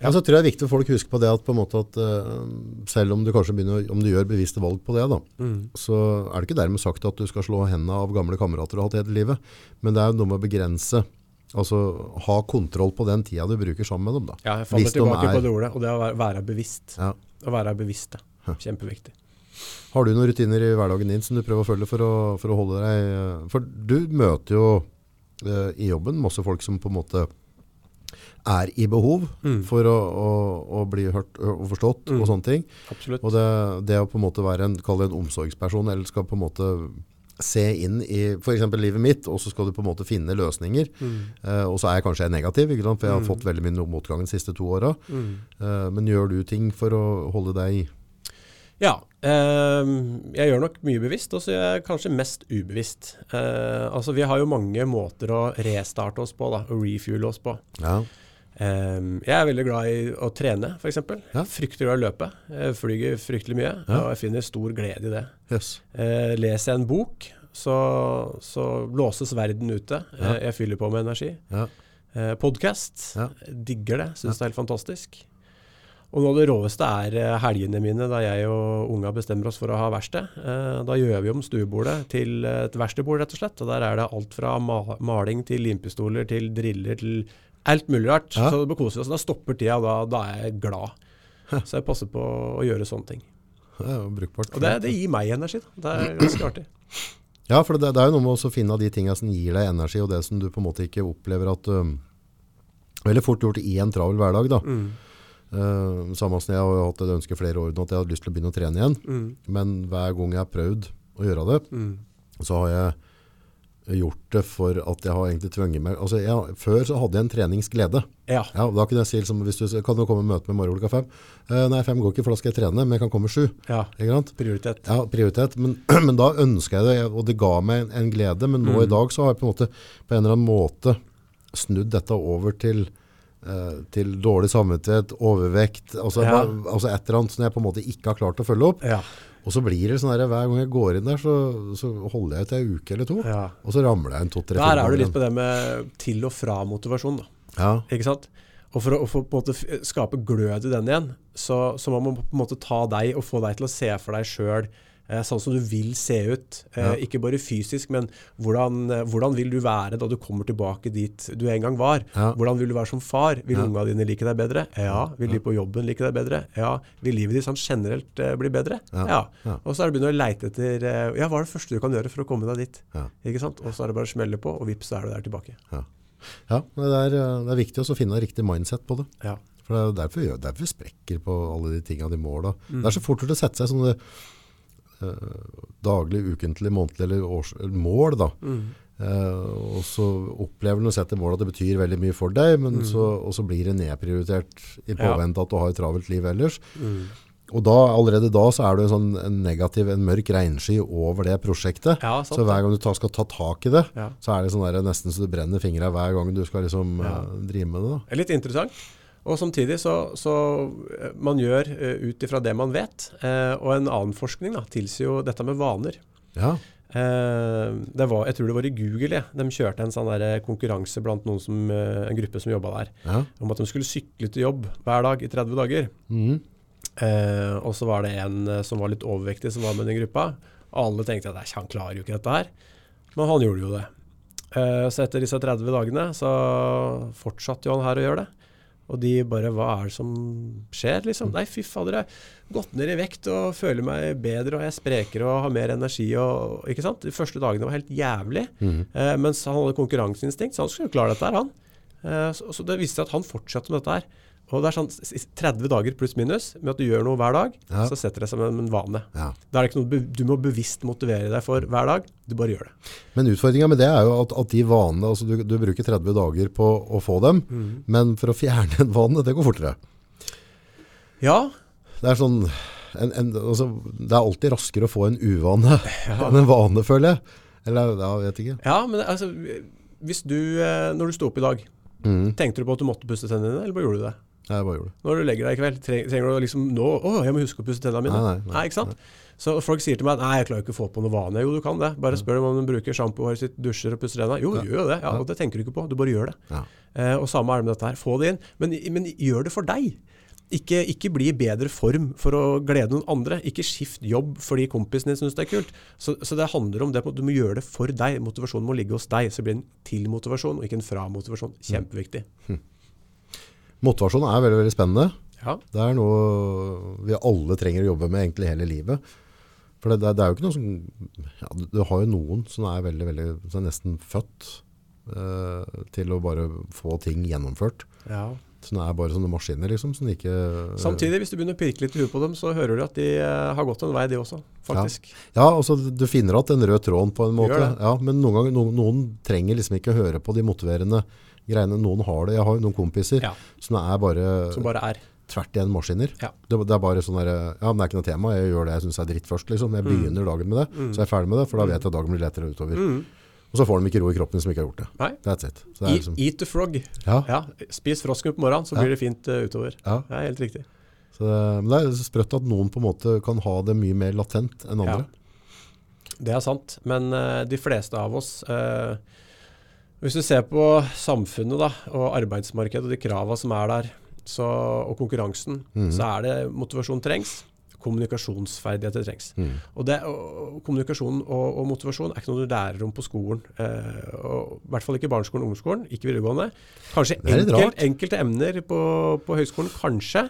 B: Ja, så tror jeg det er viktig for folk å huske på det at, på en måte at uh, selv om du kanskje begynner, om du gjør bevisste valg på det, da,
A: mm.
B: så er det ikke dermed sagt at du skal slå hendene av gamle kamerater du har hatt hele livet. Men det er jo noe med å begrense, altså ha kontroll på den tida du bruker sammen med dem. Da.
A: ja, jeg faller
B: de
A: tilbake
B: er-
A: på det ordet, og det å være, bevisst.
B: Ja.
A: Å være bevisst, det. Kjempeviktig.
B: Har du noen rutiner i hverdagen din som du prøver å følge for å, for å holde deg eh, For du møter jo eh, i jobben masse folk som på en måte er i behov
A: Mm.
B: for å, å, å bli hørt og forstått
A: Mm.
B: og sånne ting.
A: Absolutt.
B: Og det, det å på en måte være en, kall det en omsorgsperson, eller skal på en måte se inn i eksempel livet mitt, og så skal du på en måte finne løsninger.
A: Mm.
B: Eh, og så er jeg kanskje negativ, for jeg har
A: Mm.
B: fått veldig mye motgang de siste to åra.
A: Mm.
B: Eh, men gjør du ting for å holde deg
A: Ja. Ehm, jeg gjør nok mye bevisst, og så gjør jeg kanskje mest ubevisst. Eh, altså, vi har jo mange måter å restarte oss på, da, og refuele oss på.
B: Ja.
A: Ehm, jeg er veldig glad i å trene, f.eks.
B: Ja.
A: I å løpe. Jeg flyger fryktelig mye,
B: Ja.
A: og jeg finner stor glede i det.
B: Yes.
A: Eh, leser jeg en bok, så, så låses verden ute.
B: Ja.
A: Eh, jeg fyller på med energi.
B: Ja.
A: Podkast. Digger det. Syns det er helt fantastisk. Og noe av det råeste er eh, helgene mine, da jeg og unga bestemmer oss for å ha verksted. Eh, da gjør vi om stuebordet til et verkstedbord, rett og slett. Og der er det alt fra maling til limpistoler til driller til alt mulig rart.
B: Ja.
A: Så det koser oss. Da stopper tida, og da, da er jeg glad. Så jeg passer på å gjøre sånne ting.
B: Det er jo brukbart.
A: Og det, det gir meg energi. Da. Det er ganske artig.
B: Ja, for det, det er jo noe med å finne de tingene som gir deg energi, og det som du på en måte ikke opplever at um, Veldig fort gjort i en travel hverdag, da.
A: Mm.
B: Uh, samme som jeg har hatt et ønske flere år nå at jeg hadde lyst til å begynne å trene igjen.
A: Mm.
B: Men hver gang jeg har prøvd å gjøre det,
A: Mm.
B: så har jeg gjort det for at jeg har egentlig tvunget meg altså jeg, Før så hadde jeg en treningsglede.
A: Ja.
B: Ja, da kunne jeg si liksom, hvis du kan du komme og møte med morgen klokka fem. Uh, nei, fem går ikke, for da skal jeg trene, men jeg kan komme sju.
A: ja. Prioritet.
B: Ja, prioritet. Men, men da ønska jeg det, og det ga meg en, en glede. Men nå
A: Mm.
B: i dag så har jeg på en, måte, på en eller annen måte snudd dette over til, til dårlig samvittighet, overvekt, altså,
A: Ja.
B: altså et eller annet som jeg på en måte ikke har klart å følge opp.
A: Ja.
B: Og så blir det sånn her, hver gang jeg går inn der, så, så holder jeg ut en uke eller to.
A: ja.
B: Og så ramler jeg en to-tre
A: Der er du litt på det med til og fra motivasjon.
B: Ja,
A: Ikke sant? Og for å, å få på en måte skape glød i den igjen, så, så må man på en måte ta deg og få deg til å se for deg sjøl eh, sånn som du vil se ut. Eh,
B: Ja.
A: Ikke bare fysisk, men hvordan, eh, hvordan vil du være da du kommer tilbake dit du en gang var?
B: Ja.
A: Hvordan vil du være som far? Vil
B: Ja.
A: unga dine like deg bedre? Ja. Vil de på jobben like deg bedre? Ja. Vil livet ditt sånn generelt eh, bli bedre?
B: Ja.
A: Og så er det begynt å leite etter eh, Ja, hva er det første du kan gjøre for å komme deg dit?
B: Ja.
A: Ikke sant? Og så er det bare å smelle på, og vips, så er du der tilbake.
B: Ja, ja det, er, eh, det er viktig å finne riktig mindset på det.
A: Ja.
B: For det er derfor vi, derfor vi sprekker på alle de tingene, de måla.
A: Mm.
B: Det er så fort gjort å sette seg sånne eh, daglig, ukentlig, månedlig eller års, mål. da.
A: Mm.
B: Eh, og så opplever du å sette mål at det betyr veldig mye for deg, men så, og så blir det nedprioritert i
A: påvente Ja.
B: at du har et travelt liv ellers.
A: Mm.
B: Og da, allerede da så er det en sånn en negativ, en mørk regnsky over det prosjektet.
A: Ja, sant
B: så hver gang du ta, skal ta tak i det,
A: Ja.
B: så er det sånn der, nesten så du brenner fingra hver gang du skal liksom eh, drive med det. da.
A: Det er litt interessant. Og samtidig så, så eh, man gjør uh, ut ifra det man vet. Eh, og en annen forskning da, tilsier jo dette med vaner.
B: Ja,
A: Eh, det var, jeg tror det var i Google. Ja. De kjørte en sånn der konkurranse blant som, eh, en gruppe som jobba der,
B: ja.
A: om at de skulle sykle til jobb hver dag i 30 dager.
B: Mm.
A: Eh, og så var det en eh, som var litt overvektig som var med i den gruppa. Alle tenkte at han klarer jo ikke dette her. Men han gjorde jo det. Eh, så etter disse 30 dagene så fortsatte jo han her å gjøre det. Og de bare Hva er det som skjer, liksom? Nei, fy fader, jeg har gått ned i vekt og føler meg bedre og jeg er sprekere og har mer energi og Ikke sant? De første dagene var helt jævlig.
B: Mm.
A: Eh, mens han hadde konkurranseinstinkt, så han skulle jo klare dette her, han. Eh, så, så det viste seg at han fortsatte med dette her. Og det er sånn s- s- 30 dager pluss minus med at du gjør noe hver dag,
B: Ja.
A: så setter det seg som en vane.
B: ja.
A: Da er det ikke noe du må bevisst motivere deg for hver dag. Du bare gjør det.
B: Men utfordringa med det er jo at, at de vanene, altså du, du bruker 30 dager på å få dem,
A: Mm.
B: men for å fjerne en vane, det går fortere.
A: Ja,
B: Det er sånn, en, en, altså, det er alltid raskere å få en uvane enn en vane, føler jeg. Eller, ja, vet ikke.
A: ja men altså Hvis du, eh, når du sto opp i dag,
B: mm.
A: tenkte du på at du måtte pusse tennene dine, eller bare gjorde du det?
B: Jeg bare gjorde det.
A: Når du legger deg i kveld, trenger du liksom nå Å, jeg må huske å pusse tennene mine.
B: Nei, nei, nei.
A: ikke sant? Så folk sier til meg at nei, jeg klarer ikke å få på noe vane. Jo, du kan det. Bare spør dem om de bruker sjampohåret sitt, dusjer og pusser tennene. Jo,
B: Ja.
A: gjør jo det. Ja, og det tenker du ikke på. Du bare gjør det.
B: Ja.
A: Eh, og samme er det med dette her. Få det inn. Men, men gjør det for deg. Ikke, ikke bli i bedre form for å glede noen andre. Ikke skift jobb fordi kompisen din syns det er kult. Så, så det handler om det du må gjøre det for deg. Motivasjonen må ligge hos deg. Så det blir en til-motivasjon, og ikke en fra-motivasjon. Kjempeviktig.
B: Motivasjon er veldig, veldig spennende.
A: Ja.
B: Det er noe vi alle trenger å jobbe med egentlig hele livet. For det, det, det er jo ikke noe som ja, du, har jo noen som er veldig, veldig som er nesten født eh, til å bare få ting gjennomført.
A: ja.
B: Som er bare sånne maskiner liksom, som ikke
A: Samtidig, hvis du begynner å pirke litt i huet på dem, så hører du at de eh, har gått en vei, de også. Faktisk.
B: Ja, altså du finner igjen den røde tråden på en måte. Ja, men noen, ganger, noen, noen trenger liksom ikke høre på de motiverende greiene. Noen har det. Jeg har jo noen kompiser
A: Ja.
B: som er bare,
A: Som bare er.
B: tvert igjen maskiner.
A: Ja.
B: Det, det er bare sånn der, ja, men det er ikke noe tema. Jeg gjør det jeg syns er dritt først. Liksom. Jeg begynner dagen med det, så er jeg ferdig med det, for da vet jeg at dagen blir lettere utover.
A: Mm.
B: Og så får de ikke ro i kroppen som ikke har gjort det.
A: Nei.
B: That's it. Så det er liksom,
A: eat the frog.
B: ja,
A: Ja, Spis frosken på morgenen, så
B: Ja.
A: blir det fint uh, utover.
B: ja.
A: Det er helt riktig.
B: Så det, men det er sprøtt at noen på en måte kan ha det mye mer latent enn andre.
A: Det er sant. Men uh, de fleste av oss eh, Hvis du ser på samfunnet da, og arbeidsmarkedet og de krava som er der, så, og konkurransen,
B: mm.
A: så er det motivasjon trengs. Kommunikasjonsferdigheter trengs.
B: Mm.
A: Og, det, og Kommunikasjon og, og motivasjon er ikke noe du lærer om på skolen. Eh, og, I hvert fall ikke barneskolen og ungdomsskolen, ikke videregående. Kanskje
B: Det er
A: enkel, enkelte emner på, på høyskolen, kanskje.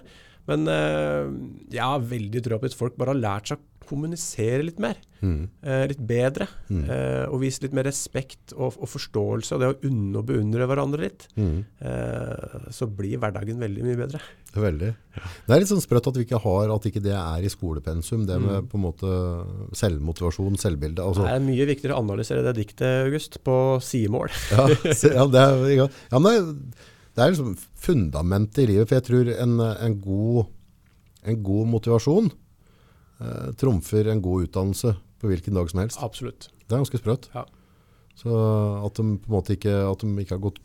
A: Men eh, jeg har veldig trua på at folk bare har lært seg kommunisere litt mer.
B: Mm.
A: Eh, litt bedre.
B: Mm.
A: Eh, og vise litt mer respekt og, og forståelse, og det å unne og beundre hverandre litt.
B: Mm.
A: Eh, så blir hverdagen veldig mye bedre.
B: Veldig. Det er litt sånn sprøtt at vi ikke har, at ikke det er i skolepensum, det med
A: Mm.
B: på en måte selvmotivasjon, selvbilde. Altså,
A: Det er mye viktigere å analysere det diktet, August, på sidemål.
B: ja, ja, det er, ja, er, det er liksom fundamentet i livet, for jeg tror en, en, god, en god motivasjon eh, trumfer en god utdannelse på hvilken dag som helst.
A: Absolutt.
B: Det er ganske sprøtt.
A: Ja.
B: Så at de på en måte ikke, ikke har gått,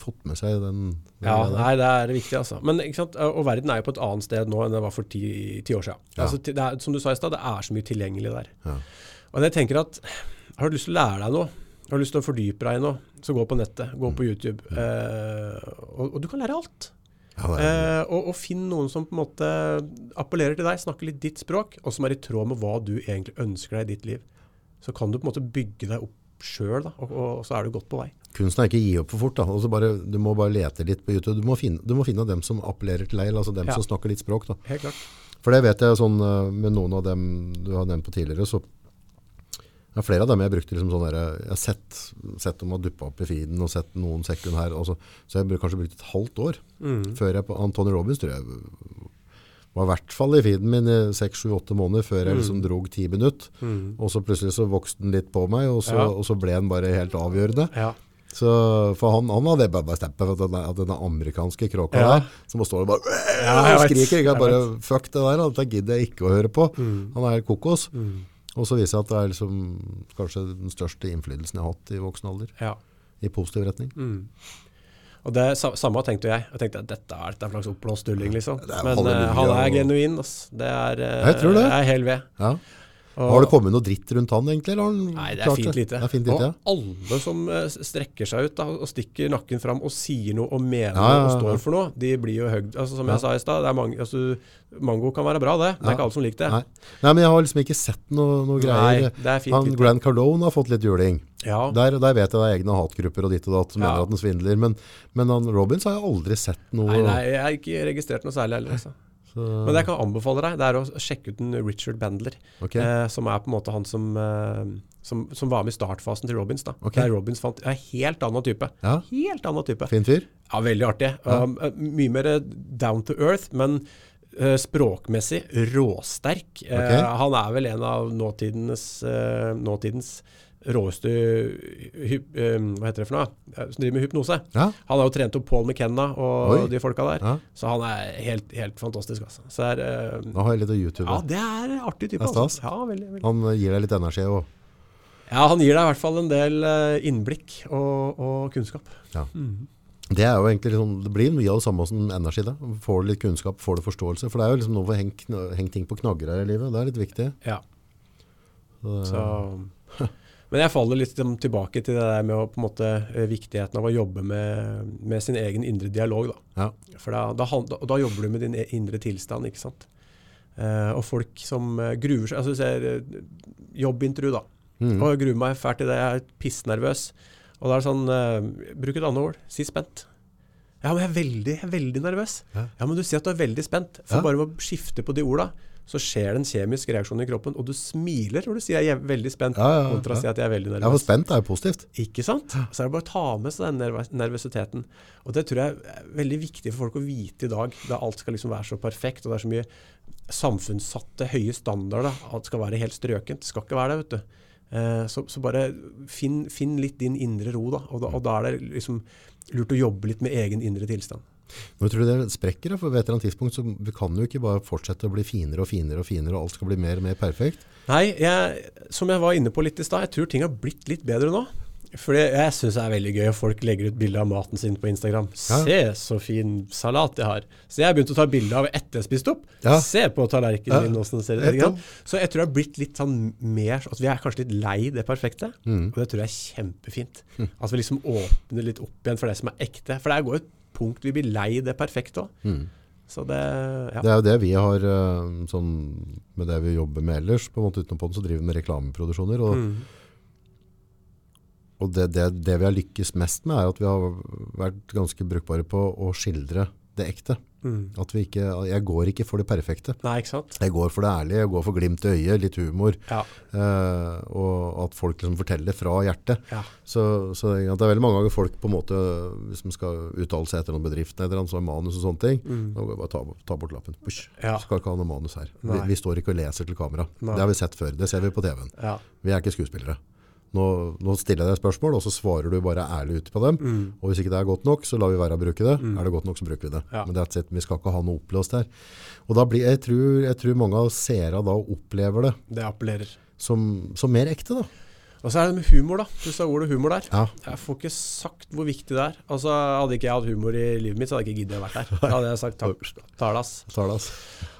B: fått med seg den, den
A: Ja, nei, det er viktig, altså. Men? Og verden er jo på et annet sted nå enn det var for ti, ti år siden.
B: Ja.
A: Altså, det er, som du sa i stad, det er så mye tilgjengelig der.
B: Ja.
A: Og jeg tenker at har du lyst til å lære deg noe, har du lyst til å fordype deg i noe, så gå på nettet, gå
B: Mm.
A: på YouTube. Eh, og, og du kan lære alt.
B: Ja, det
A: Eh, og, og finn noen som på en måte appellerer til deg, snakker litt ditt språk, og som er i tråd med hva du egentlig ønsker deg i ditt liv. Så kan du på en måte bygge deg opp sjøl, og, og så er du godt på vei.
B: Kunsten er ikke å gi opp for fort. da. Og så bare, du må bare lete litt på YouTube. Du må finne, du må finne dem som appellerer til deg, altså dem
A: Ja.
B: som snakker ditt språk. da.
A: Helt klart.
B: For det vet jeg sånn eh, med noen av dem du har nevnt på tidligere, så det er flere av dem jeg brukte liksom sånn der, Jeg har sett, sett dem har duppa opp i feeden og sett noen sekund her. så, så jeg har kanskje brukt et halvt år før jeg på Antony Robbins tror jeg var i hvert fall i feeden min i seks, sju, åtte måneder før jeg liksom drog ti minutter. Og så plutselig så vokste den litt på meg, og så,
A: Ja.
B: og så ble den bare helt avgjørende.
A: Ja.
B: Så, for han, han hadde bare meg at denne, at denne amerikanske kråka
A: Ja.
B: der, som står og bare og skriker, jeg bare, fuck det der, dette gidder jeg ikke å høre på. Han er helt kokos. Og så viser det at det er liksom, kanskje den største innflytelsen jeg har hatt i voksen alder,
A: ja.
B: i positiv retning.
A: Og det sa- samme tenkte jeg. Jeg tenkte at dette er, dette er en slags oppblåst tulling, liksom. Men eh, han er genuin, Altså. Det er eh,
B: Jeg tror det.
A: Jeg er hel ved.
B: Ja.
A: Og-
B: Har det kommet noe dritt rundt han egentlig? Eller har han
A: Nei, det er
B: klart
A: fint lite.
B: Det er fint lite, ja.
A: Og alle som eh, strekker seg ut da, og stikker nakken fram og sier noe og mener
B: Ja, ja,
A: og står for noe, de blir jo høgd. Altså, som jeg sa i stad, altså, mango kan være bra, det. Det er ikke alle som liker det.
B: Nei. Nei, men jeg har liksom ikke sett noe, noe greier.
A: Nei, det er fint
B: han,
A: lite.
B: Grant Cardone har fått litt juling.
A: Ja.
B: Der, der vet jeg det er egne hatgrupper og ditt og datt som
A: Ja.
B: mener at den svindler. Men, men han Robbins har jeg aldri sett noe
A: Nei, nei, jeg har ikke registrert noe særlig heller. Altså.
B: Så,
A: Men det jeg kan anbefale deg, det er å sjekke ut en Richard Bandler.
B: Okay.
A: Eh, som er på en måte han som, eh, som, som var med i startfasen til Robins. da.
B: Okay.
A: Der Robins fant en helt annen type.
B: Ja.
A: Helt annen type.
B: Fin fyr?
A: Ja, veldig artig.
B: Ja.
A: Um, eh, mye mer eh, down to earth, men eh, språkmessig råsterk. Okay.
B: Uh,
A: han er vel en av nåtidens, uh, nåtidens råeste Hva heter det for noe? Som driver med hypnose.
B: Ja.
A: Han har jo trent opp Paul McKenna og
B: Oi.
A: de folka der.
B: Ja.
A: Så han er helt, helt fantastisk, altså. Så er, uh,
B: Nå har jeg litt å YouTube.
A: ja, det er artig type.
B: Det.
A: Altså. Ja, veldig, veldig.
B: Han gir deg litt energi òg?
A: Ja, han gir deg i hvert fall en del eh, innblikk og, og kunnskap.
B: ja. Det er jo egentlig liksom, det blir mye av det samme som energi. da. Får du litt kunnskap, får du forståelse. For det er jo liksom noe å henge, henge ting på knagger her i livet. Det er litt viktig.
A: Ja.
B: Så,
A: Så, men jeg faller litt liksom tilbake til det der med å, på en måte, eh, viktigheten av å jobbe med, med sin egen indre dialog. Da.
B: ja.
A: For da, da, da, jobber du med din e- indre tilstand, ikke sant. Eh, og folk som eh, gruer seg Altså du ser eh, jobbintervju, da.
B: Mm.
A: Og jeg gruer meg fælt til det. Jeg er pissnervøs. Og da er det sånn eh, Bruk et annet ord. Si spent. Ja, men jeg er veldig, jeg er veldig nervøs.
B: Ja.
A: Ja, men du sier at du er veldig spent. For
B: Ja.
A: bare å skifte på de orda, så skjer det en kjemisk reaksjon i kroppen, og du smiler når du sier jeg er veldig spent,
B: Ja, ja, ja,
A: kontra å si at jeg er veldig nervøs'.
B: ja, for spent er jo positivt.
A: Ikke sant? Så er det bare å ta med seg den nervøs nervøsiteten. Og det tror jeg er veldig viktig for folk å vite i dag, da alt skal liksom være så perfekt, og det er så mye samfunnssatte høye standarder, da. alt skal være helt strøkent. Det skal ikke være det, vet du. Eh, så, så bare finn, finn litt din indre ro, da. Og, da. og da er det liksom lurt å jobbe litt med egen indre tilstand.
B: Nå tror du det sprekker, for ved et eller annet tidspunkt så vi kan jo ikke bare fortsette å bli finere og finere og finere, og alt skal bli mer og mer perfekt.
A: Nei, jeg, som jeg var inne på litt i stad, jeg tror ting har blitt litt bedre nå. For jeg, syns det er veldig gøy at folk legger ut bilde av maten sin på Instagram.
B: Ja.
A: Se så fin salat jeg har. Så jeg har begynt å ta bilde av etter jeg har spist opp.
B: Ja.
A: Se på tallerkenen
B: Ja.
A: min, åssen den ser ut. Så jeg tror det har blitt litt sånn mer At vi er kanskje litt lei det perfekte.
B: Mm.
A: Og det tror jeg er kjempefint. At vi liksom åpner litt opp igjen for det som er ekte. For det går jo punkt vi blir lei det perfekte òg.
B: Mm.
A: Så det Ja.
B: Det er jo det vi har, sånn, med det vi jobber med ellers, på en måte utenom på den, så driver vi med reklameproduksjoner, og,
A: Mm.
B: og det, det, det vi har lykkes mest med er at vi har vært ganske brukbare på å skildre det ekte.
A: Mm.
B: At vi ikke, jeg går ikke for det perfekte.
A: Nei, ikke sant?
B: Jeg går for det ærlige, jeg går for glimt i øyet, litt humor,
A: Ja.
B: eh, og at folk liksom forteller fra hjertet.
A: ja.
B: Så, så det er veldig mange ganger folk på en måte, hvis de skal uttale seg etter noen bedrift, eller annet, så er manus og sånne ting, da går jeg bare ta, ta bort lappen. Push.
A: Mm. Ja.
B: Skal ikke ha noe manus her. Vi, vi står ikke og leser til kamera.
A: Nei.
B: Det har vi sett før. Det ser vi på TV-en.
A: ja.
B: Vi er ikke skuespillere. Nå, nå stiller jeg deg spørsmål, og så svarer du bare ærlig ut på dem. Og hvis ikke det er godt nok, så lar vi være å bruke det. Er det godt nok, så bruker vi det.
A: Ja.
B: Men that's it. vi skal ikke ha noe oppblåst her. Og da blir, jeg, tror, jeg tror mange av seere da opplever det
A: Det
B: som, som mer ekte. da.
A: Og så er det med humor, da. Du sa ordet humor der.
B: Ja.
A: Jeg får ikke sagt hvor viktig det er. Altså, Hadde ikke jeg hatt humor i livet mitt, så hadde jeg ikke giddet å vært der. Da hadde jeg sagt takk, talas.
B: talas.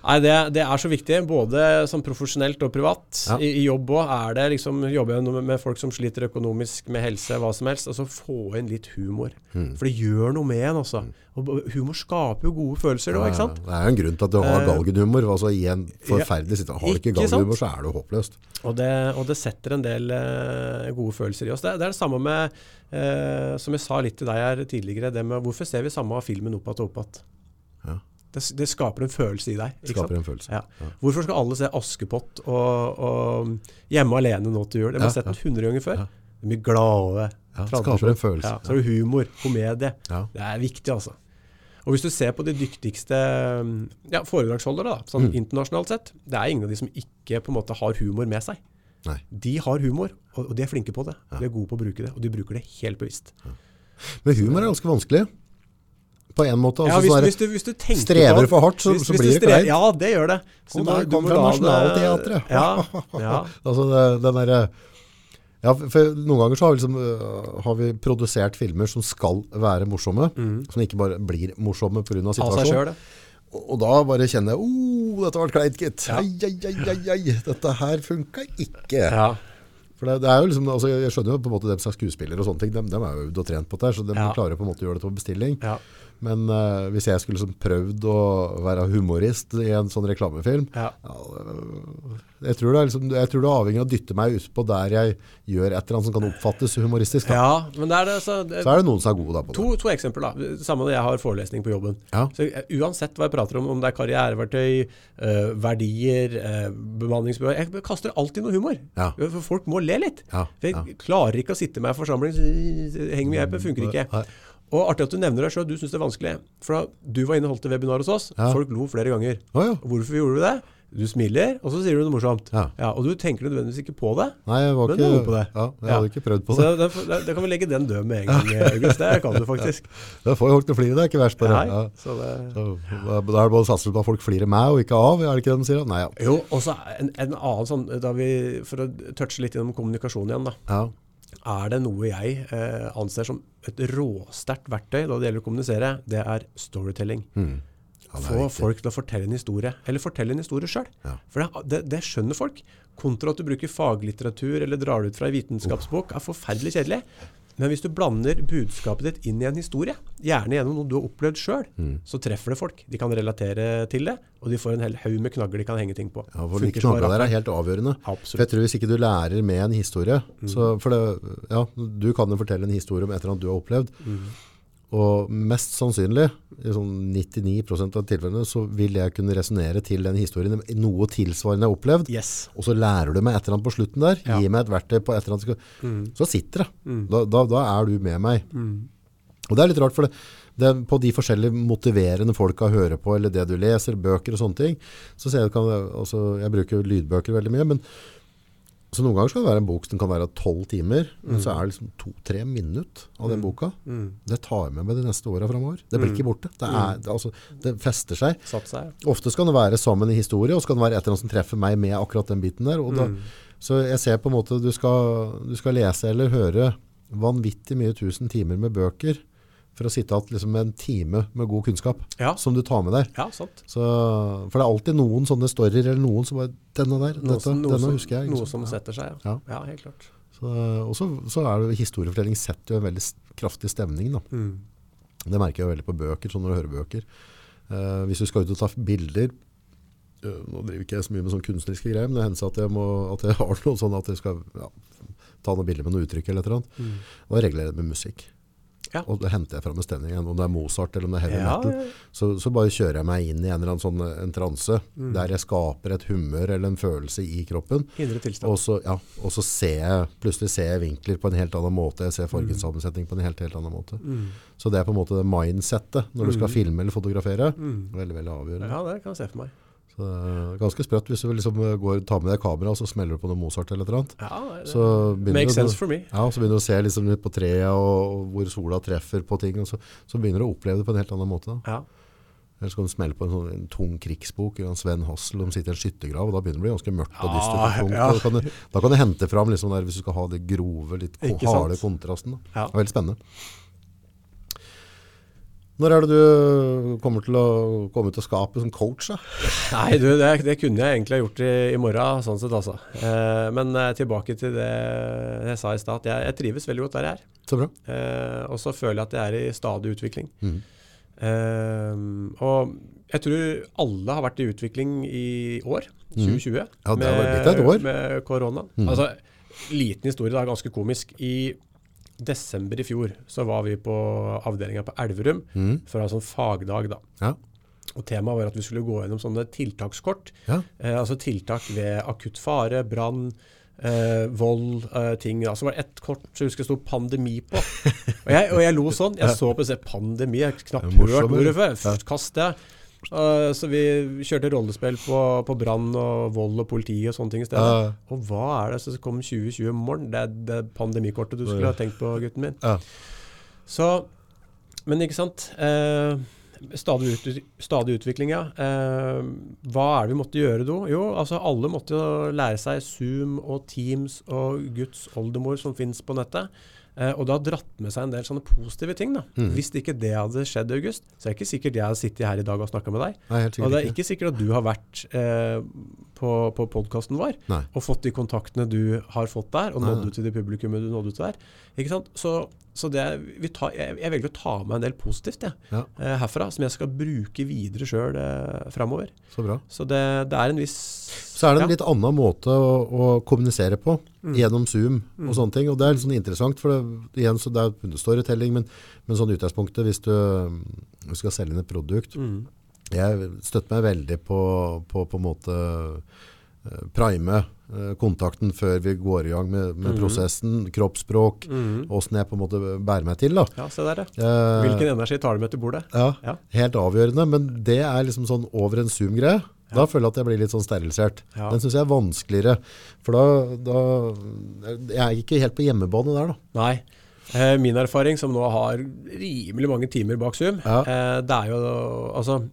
A: Nei, det, det er så viktig, både som profesjonelt og privat.
B: Ja.
A: I, I jobb òg er det liksom Jobber jeg med, med folk som sliter økonomisk med helse, hva som helst. Altså få inn litt humor.
B: Mm.
A: For det gjør noe med en, altså. Og humor skaper jo gode følelser, òg, ikke sant?
B: Det er jo en grunn til at du har
A: Eh,
B: galgenhumor. Altså, I en forferdelig situasjon. Har du ikke
A: Ikke
B: galgenhumor, så er du håpløst.
A: Og det, og det setter en del eh, gode følelser i oss. Det, det er det samme med, eh, som jeg sa litt til deg her tidligere, det med hvorfor ser vi samme filmen opp igjen og opp igjen?
B: Ja.
A: Det, det skaper en følelse i deg.
B: Skaper
A: sant?
B: en følelse.
A: Ja. Hvorfor skal alle se Askepott og, og Hjemme alene nå til jul? De har
B: Ja,
A: sett den 100 ganger før.
B: Ja.
A: De blir glade.
B: Ja, skaper en følelse.
A: Ja, så er det humor, komedie.
B: Ja.
A: Det er viktig, altså. Og hvis du ser på de dyktigste ja, foredragsholdere, da, sånn
B: Mm.
A: internasjonalt sett, det er ingen av de som ikke på en måte har humor med seg.
B: Nei.
A: De har humor, og, og de er flinke på det. De er gode på å bruke det, og de bruker det helt bevisst.
B: Men humor er ganske vanskelig. På en måte.
A: Ja,
B: Altså,
A: hvis,
B: sånn
A: hvis, du, hvis du
B: strever
A: på,
B: for hardt, så-
A: hvis,
B: så blir det kleint.
A: Ja, det gjør det. Så må-
B: der
A: du
B: kom fra Nationaltheatret.
A: Ja, ja.
B: Altså, den der, ja, for Noen ganger så har vi, liksom, øh, har vi produsert filmer som skal være morsomme, som ikke bare blir morsomme pga. Situasjonen. Og, og da bare kjenner jeg oh, dette var kleint, gitt.
A: Ja.
B: Ai, ai, ai, dette her funka ikke.
A: Ja.
B: For det, det er jo liksom, altså, Jeg skjønner jo på en måte dem som er skuespillere og sånne ting, dem, dem er jo øvd og trent på det her, så de
A: Ja.
B: klarer på en måte å gjøre det på bestilling.
A: Ja.
B: Men uh, hvis jeg skulle liksom prøvd å være humorist i en sånn reklamefilm,
A: Ja.
B: jeg tror, det er liksom, jeg tror det er avhengig av å dytte meg ut på der jeg gjør et eller annet som kan oppfattes humoristisk. Da.
A: ja, men det er det, så, det,
B: Så er det noen som er gode da på det.
A: to, to eksempler, da. Samme når jeg har forelesning på jobben.
B: Ja.
A: Så eh, Uansett hva jeg prater om, om det er karriereverktøy, øh, verdier, øh, bemanningsbyrå Jeg kaster alltid noe humor.
B: Ja.
A: For folk må le litt.
B: Ja,
A: For jeg klarer ikke å sitte med en forsamling Heng med hjelp, det funker ikke. Og artig at du nevner det sjøl, du syns det er vanskelig. For da du var inne og holdt et webinar hos oss,
B: Ja.
A: folk lo flere ganger.
B: Oh, ja.
A: Hvorfor gjorde du det? Du smiler, og så sier du noe morsomt.
B: Ja.
A: og du tenker nødvendigvis ikke på det.
B: Nei, jeg var
A: Men
B: ikke,
A: på det.
B: Ja, jeg
A: Ja.
B: hadde ikke prøvd på det.
A: det, Da, kan vi legge den død med en gang, August. Det kan du faktisk.
B: Det får jo folk til å flire, det er ikke verst bare.
A: Nei,
B: Ja.
A: så det
B: Så, da da er det bare å satse på at folk flirer meg og ikke av, er det ikke det de sier? da? Nei, ja.
A: Jo, og så en, en annen sånn da vi, For å touche litt gjennom kommunikasjon igjen, da. Er det noe jeg eh, anser som et råsterkt verktøy da det gjelder å kommunisere, det er storytelling.
B: Mm. Ja,
A: Få folk til å fortelle en historie, eller fortelle en historie sjøl.
B: Ja.
A: For det, det, det skjønner folk. Kontra at du bruker faglitteratur eller drar det ut fra ei vitenskapsbok, er forferdelig kjedelig. Men hvis du blander budskapet ditt inn i en historie, gjerne gjennom noe du har opplevd sjøl,
B: Mm.
A: så treffer det folk. De kan relatere til det, og de får en hel haug med knagger de kan henge ting på.
B: Ja, for de knaggene der er helt avgjørende. For jeg tror Hvis ikke du lærer med en historie så for det, ja, Du kan jo fortelle en historie om et eller annet du har opplevd. Og mest sannsynlig, i sånn 99% av tilfellene, så vil jeg kunne resonnere til den historien noe tilsvarende jeg har opplevd.
A: Yes.
B: Og så lærer du meg et eller annet på slutten der.
A: Ja.
B: Gi meg et verktøy på et eller annet. Mm. Så sitter det.
A: Mm.
B: Da, da, da er du med meg. Og det er litt rart, for det, det, på de forskjellige motiverende folka hører på, eller det du leser, bøker og sånne ting, så ser jeg, kan, altså, jeg bruker lydbøker veldig mye, men så noen ganger skal det være en bok som kan være 12 timer, men så er det liksom 2-3 minutter av den boka. Det tar jeg med meg de neste årene framover. Det blir ikke borte. Det, er, det, altså, det fester seg.
A: Seg.
B: Ofte skal det være sammen i historie, og så kan det være et eller annet som treffer meg med akkurat den biten der. Og da, Så jeg ser på en måte, du skal, du skal lese eller høre vanvittig mye tusen timer med bøker for å sitte igjen liksom, en time med god kunnskap
A: Ja.
B: som du tar med deg.
A: Ja, sant.
B: Så, for det er alltid noen sånne storyer, eller noen som bare, denne der,
A: Noe,
B: dette,
A: som,
B: denne
A: som,
B: husker jeg.
A: noe som
B: Ja.
A: setter seg, ja.
B: Ja.
A: Ja, helt klart.
B: Og så, så er det historiefortelling setter jo en veldig kraftig stemning da.
A: Mm.
B: Det merker jeg jo veldig på bøker, sånn når du hører bøker. Eh, hvis du skal ut og ta bilder, eh, nå driver ikke jeg så mye med sånn kunstneriske greier, men det hender at jeg, må, at jeg har noe sånn at jeg skal ja, ta noen bilder med noe uttrykk eller et eller annet.
A: Mm.
B: Og regler det med musikk.
A: Ja.
B: Og det henter jeg fram en stemning om det er Mozart eller om det er heavy
A: Ja,
B: metal. Så, så bare kjører jeg meg inn i en eller annen sånn en transe,
A: Mm.
B: der jeg skaper et humør eller en følelse i kroppen. Og så, ja, og så ser jeg, plutselig ser jeg vinkler på en helt annen måte, jeg ser fargesammensetning på en helt, helt annen måte.
A: Mm.
B: Så det er på en måte det mindsettet når du skal filme eller fotografere. Veldig, veldig avgjørende.
A: Ja, det kan jeg se for meg.
B: Så er ganske sprøtt hvis du liksom går, tar med deg kamera og så smeller du på noe Mozart eller noe.
A: Ja, det, Makes
B: du-
A: sense for me.
B: Ja, så begynner du å se liksom på treet og, og hvor sola treffer på ting, så, så begynner du å oppleve det på en helt annen måte. Da.
A: Ja.
B: Eller så kan du smelle på en, sånn, en tung krigsbok, eller en Sven Hassel, de sitter i en skyttergrav, og da begynner det å bli ganske mørkt og dystert.
A: Ja, ja.
B: Da, kan du, da kan du hente fram liksom der, hvis du skal ha det grove, litt harde kontrasten. Da.
A: Ja.
B: Det er veldig spennende. Når er det du kommer til å komme ut av skapet som coach? da?
A: Nei, du, det, det kunne jeg egentlig ha gjort i, i morgen, sånn sett altså. Eh, men eh, tilbake til det jeg sa i stad. Jeg, jeg trives veldig godt der jeg er.
B: Så bra.
A: Eh, og så føler jeg at jeg er i stadig utvikling.
B: Mm.
A: Eh, og jeg tror alle har vært i utvikling i år, 2020.
B: mm. Ja, det har blitt et år.
A: Med korona.
B: Mm.
A: Altså, liten historie, er ganske komisk. I desember i fjor så var vi på avdelinga på Elverum
B: mm.
A: for å ha sånn fagdag. da.
B: Ja.
A: Og Temaet var at vi skulle gå gjennom sånne tiltakskort.
B: Ja.
A: Eh, altså tiltak ved akutt fare, brann, eh, vold, eh, ting. Så var det ett kort som jeg husker sto 'pandemi' på. Og jeg, og jeg lo sånn. Jeg så på det, pandemi, jeg har knapt
B: Det
A: hørt ordet før. Først kastet Eh, så vi kjørte rollespill på, på brann og vold og politi og sånne ting i stedet.
B: Ja.
A: Og hva er det som kom 2020 i morgen? Det er det pandemikortet du skulle ha tenkt på, gutten min.
B: Ja.
A: Så, men ikke sant. Uh, stadig, ut, stadig utvikling, ja. Eh, hva er det vi måtte gjøre da? Jo, altså alle måtte jo lære seg Zoom og Teams og Guds oldemor som finnes på nettet. Eh, og det har dratt med seg en del sånne positive ting. da.
B: Mm.
A: Hvis ikke det hadde skjedd, i August, så er det ikke sikkert jeg hadde sittet her i dag og snakka med deg.
B: Nei,
A: Og det er
B: ikke.
A: ikke sikkert at du har vært eh, på, på podkasten vår
B: Nei.
A: og fått de kontaktene du har fått der, og nådd ut til det publikummet du nådde ut til der. Ikke sant? Så, så det, vi tar, jeg, jeg velger å ta med en del positivt jeg,
B: Ja.
A: eh, herfra, som jeg skal bruke videre sjøl eh, framover.
B: Så bra.
A: Så det, det er en viss
B: Så er det en
A: ja.
B: litt annen måte å, å kommunisere på gjennom Zoom og sånne ting. Og det er litt sånn interessant, for det, igjen så det er storytelling, men, men sånn utgangspunktet hvis du, du skal selge inn et produkt.
A: Mm.
B: Jeg støtter meg veldig på, på, på en måte prime eh, kontakten før vi går i gang med, med prosessen, kroppsspråk,
A: Mhm.
B: hvordan jeg på en måte bærer meg til. da.
A: Ja, se der, ja.
B: Eh,
A: Hvilken energi tar du med til bordet?
B: ja,
A: Ja.
B: helt avgjørende, men det er liksom sånn over en Zoom-greie. Da føler jeg at jeg blir litt sånn sterilisert.
A: Ja.
B: Den synes jeg er vanskeligere, for da, da Jeg er ikke helt på hjemmebane der, da.
A: Nei. Eh, min erfaring, som nå har rimelig mange timer bak Zoom,
B: Ja.
A: eh, det er jo Altså,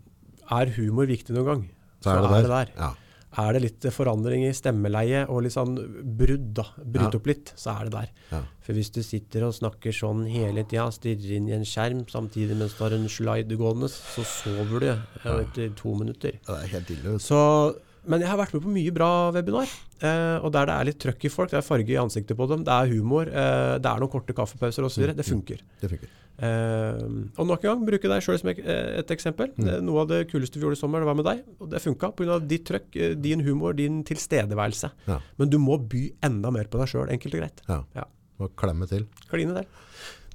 A: er humor viktig noen gang,
B: Så er det der.
A: der.
B: Ja.
A: Er det litt forandring i stemmeleie og litt sånn brudd, da, Brutt
B: Ja.
A: opp litt, så er det der.
B: Ja.
A: For hvis du sitter og snakker sånn hele tida, stirrer inn i en skjerm samtidig mens du har en slide gående, så sover du eh, etter to minutter.
B: Det er helt ille.
A: Så, men jeg har vært med på mye bra webinar, eh, og der det er litt trøkk i folk, det er farge i ansiktet på dem, det er humor, eh, det er noen korte kaffepauser osv. Det funker.
B: Det funker.
A: Eh, og nok en gang, bruke deg sjøl som ek- eh, et eksempel. Mm. Noe av det kuleste vi gjorde i sommer, det var med deg. Og det funka pga. ditt trøkk, eh, din humor, din tilstedeværelse.
B: Ja.
A: Men du må by enda mer på deg sjøl, enkelt og greit.
B: Ja.
A: Ja.
B: Og klemme til.
A: Kline der.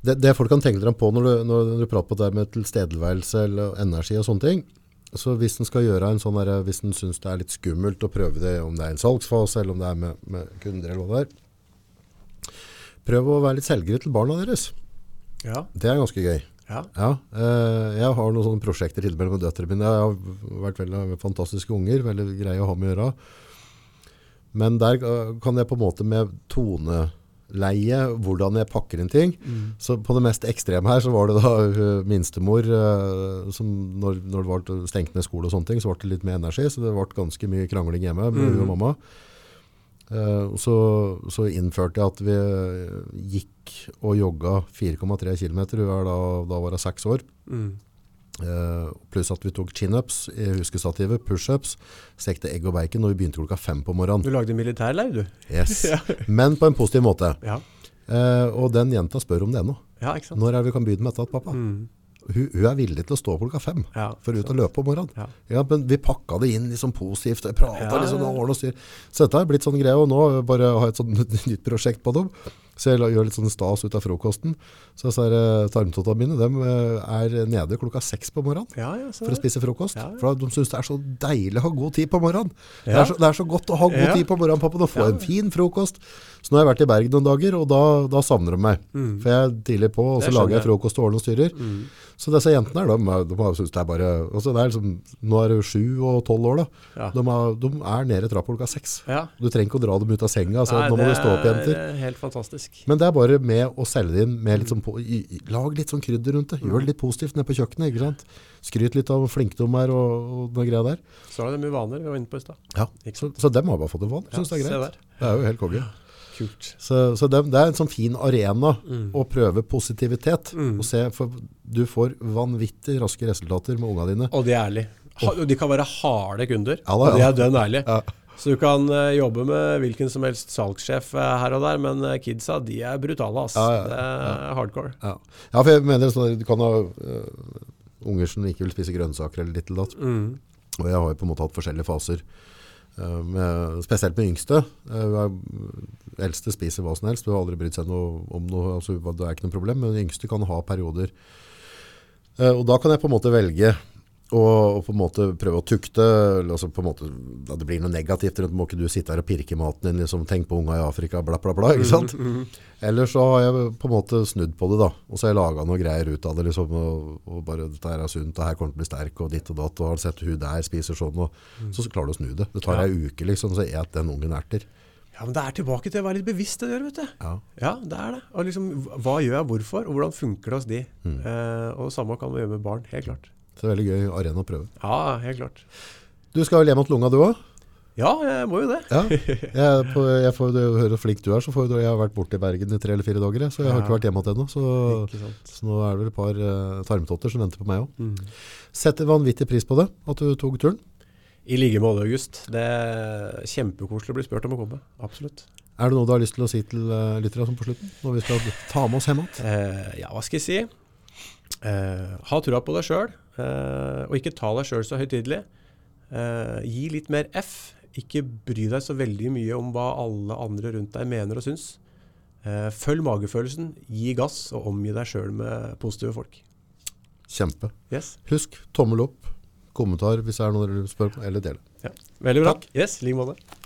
B: Det, det folk kan tenke dere på når du, når du prater på det med tilstedeværelse eller energi og sånne ting, så hvis en skal gjøre en sånn der, hvis en synes det er litt skummelt å prøve det, om det er en salgsfase eller om det er med, med kunder eller hva det er, prøv å være litt selgere til barna deres.
A: Ja.
B: Det er ganske gøy.
A: ja.
B: Ja, eh, jeg har noen sånne prosjekter innimellom med døtrene mine. Jeg har vært veldig fantastiske unger, veldig greie å ha med å gjøre. Men der eh, kan jeg på en måte med toneleie, hvordan jeg pakker inn ting. Så på det mest ekstreme her så var det da eh, minstemor, som når, når det var stengt ned skole og sånne ting, så ble det litt mer energi, så det ble ganske mye krangling hjemme med hun og mamma. Eh, så, så innførte jeg at vi gikk og jogga 4,3 km. Da, da var jeg seks år.
A: Mm.
B: Eh, pluss at vi tok chin-ups i huskestativet, push-ups, stekte egg og bacon, og vi begynte klokka fem på morgenen.
A: Du lagde militærleir, du.
B: Yes. Men på en positiv måte.
A: Ja.
B: Eh, og den jenta spør om det ennå.
A: ja, ikke sant?
B: Når er det vi kan begynne med dette, pappa?
A: Mm.
B: Hun, hun er villig til å stå opp klokka fem
A: Ja,
B: for ut og løpe om morgenen.
A: Ja.
B: Ja, men vi pakka det inn liksom positivt, jeg prata
A: Ja,
B: liksom og styr. Så dette har blitt sånn greie, og nå bare har jeg et sånt nytt prosjekt på dem. Så jeg gjør litt sånn stas ut av frokosten. Så er det mine, de eh, er nede klokka seks på morgenen
A: Ja, ja,
B: for å spise frokost.
A: Ja.
B: For de synes det er så deilig å ha god tid på morgenen. Det, er så, det er så godt å ha god tid på morgenen, pappa, Nå får
A: Ja.
B: en fin frokost. Så nå har jeg vært i Bergen noen dager, og da, da savner de meg. For jeg er tidlig på, og så lager jeg
A: jeg.
B: frokost og ordner og styrer. Så disse jentene her, de, de syns synes det er bare altså det er liksom, Nå er det jo sju og tolv år, da.
A: Ja.
B: De, er, de er nede i trappa klokka seks.
A: Ja.
B: Du trenger ikke å dra dem ut av senga. Altså,
A: Nei,
B: nå må du stå opp, jenter.
A: er helt fantastisk.
B: Men det er bare med å selge det inn med litt sånn på, i, i- Lag litt sånn krydder rundt det. Gjør det litt positivt nede på kjøkkenet. ikke sant? Skryt litt av flinkdommer er og, og den greia der.
A: Så er det mye vaner vi var inne på i stad.
B: Ja, Så, så dem har bare fått en vann. Syns det er greit. Det er jo helt konge.
A: Kult.
B: Så, så det, det er en sånn fin arena å prøve positivitet. Og se, for du får vanvittig raske resultater med unga dine.
A: Og de er ærlige. Ha, de kan være harde kunder,
B: Ja da,
A: og de er dønn ærlige.
B: Ja.
A: Så du kan eh, jobbe med hvilken som helst salgssjef eh, her og der, men eh, kidsa, de er brutale, ass.
B: Ja, ja,
A: Det er hardcore.
B: Ja. ja, for jeg mener sånn, du kan ha uh, unger som ikke vil spise grønnsaker eller litt eller datt. Og jeg har jo på en måte hatt forskjellige faser. Uh, med, spesielt med yngste. Uh, eldste spiser hva som helst. Du har aldri brydd seg noe om noe. Altså, det er ikke noe problem, men yngste kan ha perioder. Og da kan jeg på en måte velge å og, på en måte prøve å tukte, eller altså på en måte, At det blir noe negativt rundt, må ikke du sitte her og pirke maten din, liksom, tenk på unga i Afrika, bla bla bla, ikke sant? Eller så har jeg på en måte snudd på det da, og så har jeg laget noe greier ut av det, liksom, og, og bare, dette her er sunt, det her kommer til å bli sterk, og ditt og datt, og har sett hun der spiser sånn, og så, så klarer du å snu det. Det tar
A: Ja.
B: ei uke, liksom, så et den ungen erter.
A: Ja, men det er tilbake til å være litt bevisst det du gjør, vet du.
B: Ja.
A: Ja, det er det. Og liksom, hva gjør jeg hvorfor, og hvordan funker det hos de?
B: Mm.
A: Eh, og det samme kan vi gjøre med barn, helt klart.
B: Så det er veldig gøy arena å prøve.
A: Ja, helt klart.
B: Du skal vel hjem mot lunga, du også?
A: Ja, jeg må jo det.
B: Ja. Jeg, på, jeg får jo høre hvor flink du er, så får du, jeg har vært borte i Bergen i tre eller fire dager, så jeg har ikke vært hjemme igjen ennå. Så, så nå er det vel et par uh, tarmtotter som venter på meg òg.
A: Mm.
B: Setter vanvittig pris på det, at du tok turen.
A: I like måte, August. Det er kjempekoselig å bli spurt om å komme. Absolutt.
B: Er det noe du har lyst til å si til uh, lytterne som på slutten, når vi skal ta med oss hjem igjen?
A: Uh, ja, hva skal jeg si? Uh, ha trua på deg sjøl, eh, og ikke ta deg sjøl så høytidelig. Eh, gi litt mer F. Ikke bry deg så veldig mye om hva alle andre rundt deg mener og syns. Eh, følg magefølelsen, gi gass, og omgi deg sjøl med positive folk.
B: Kjempe.
A: Yes.
B: Husk, tommel opp, kommentar hvis det er noe dere spør om, eller del.
A: Ja. Veldig bra.
B: Takk.
A: Yes, like måte.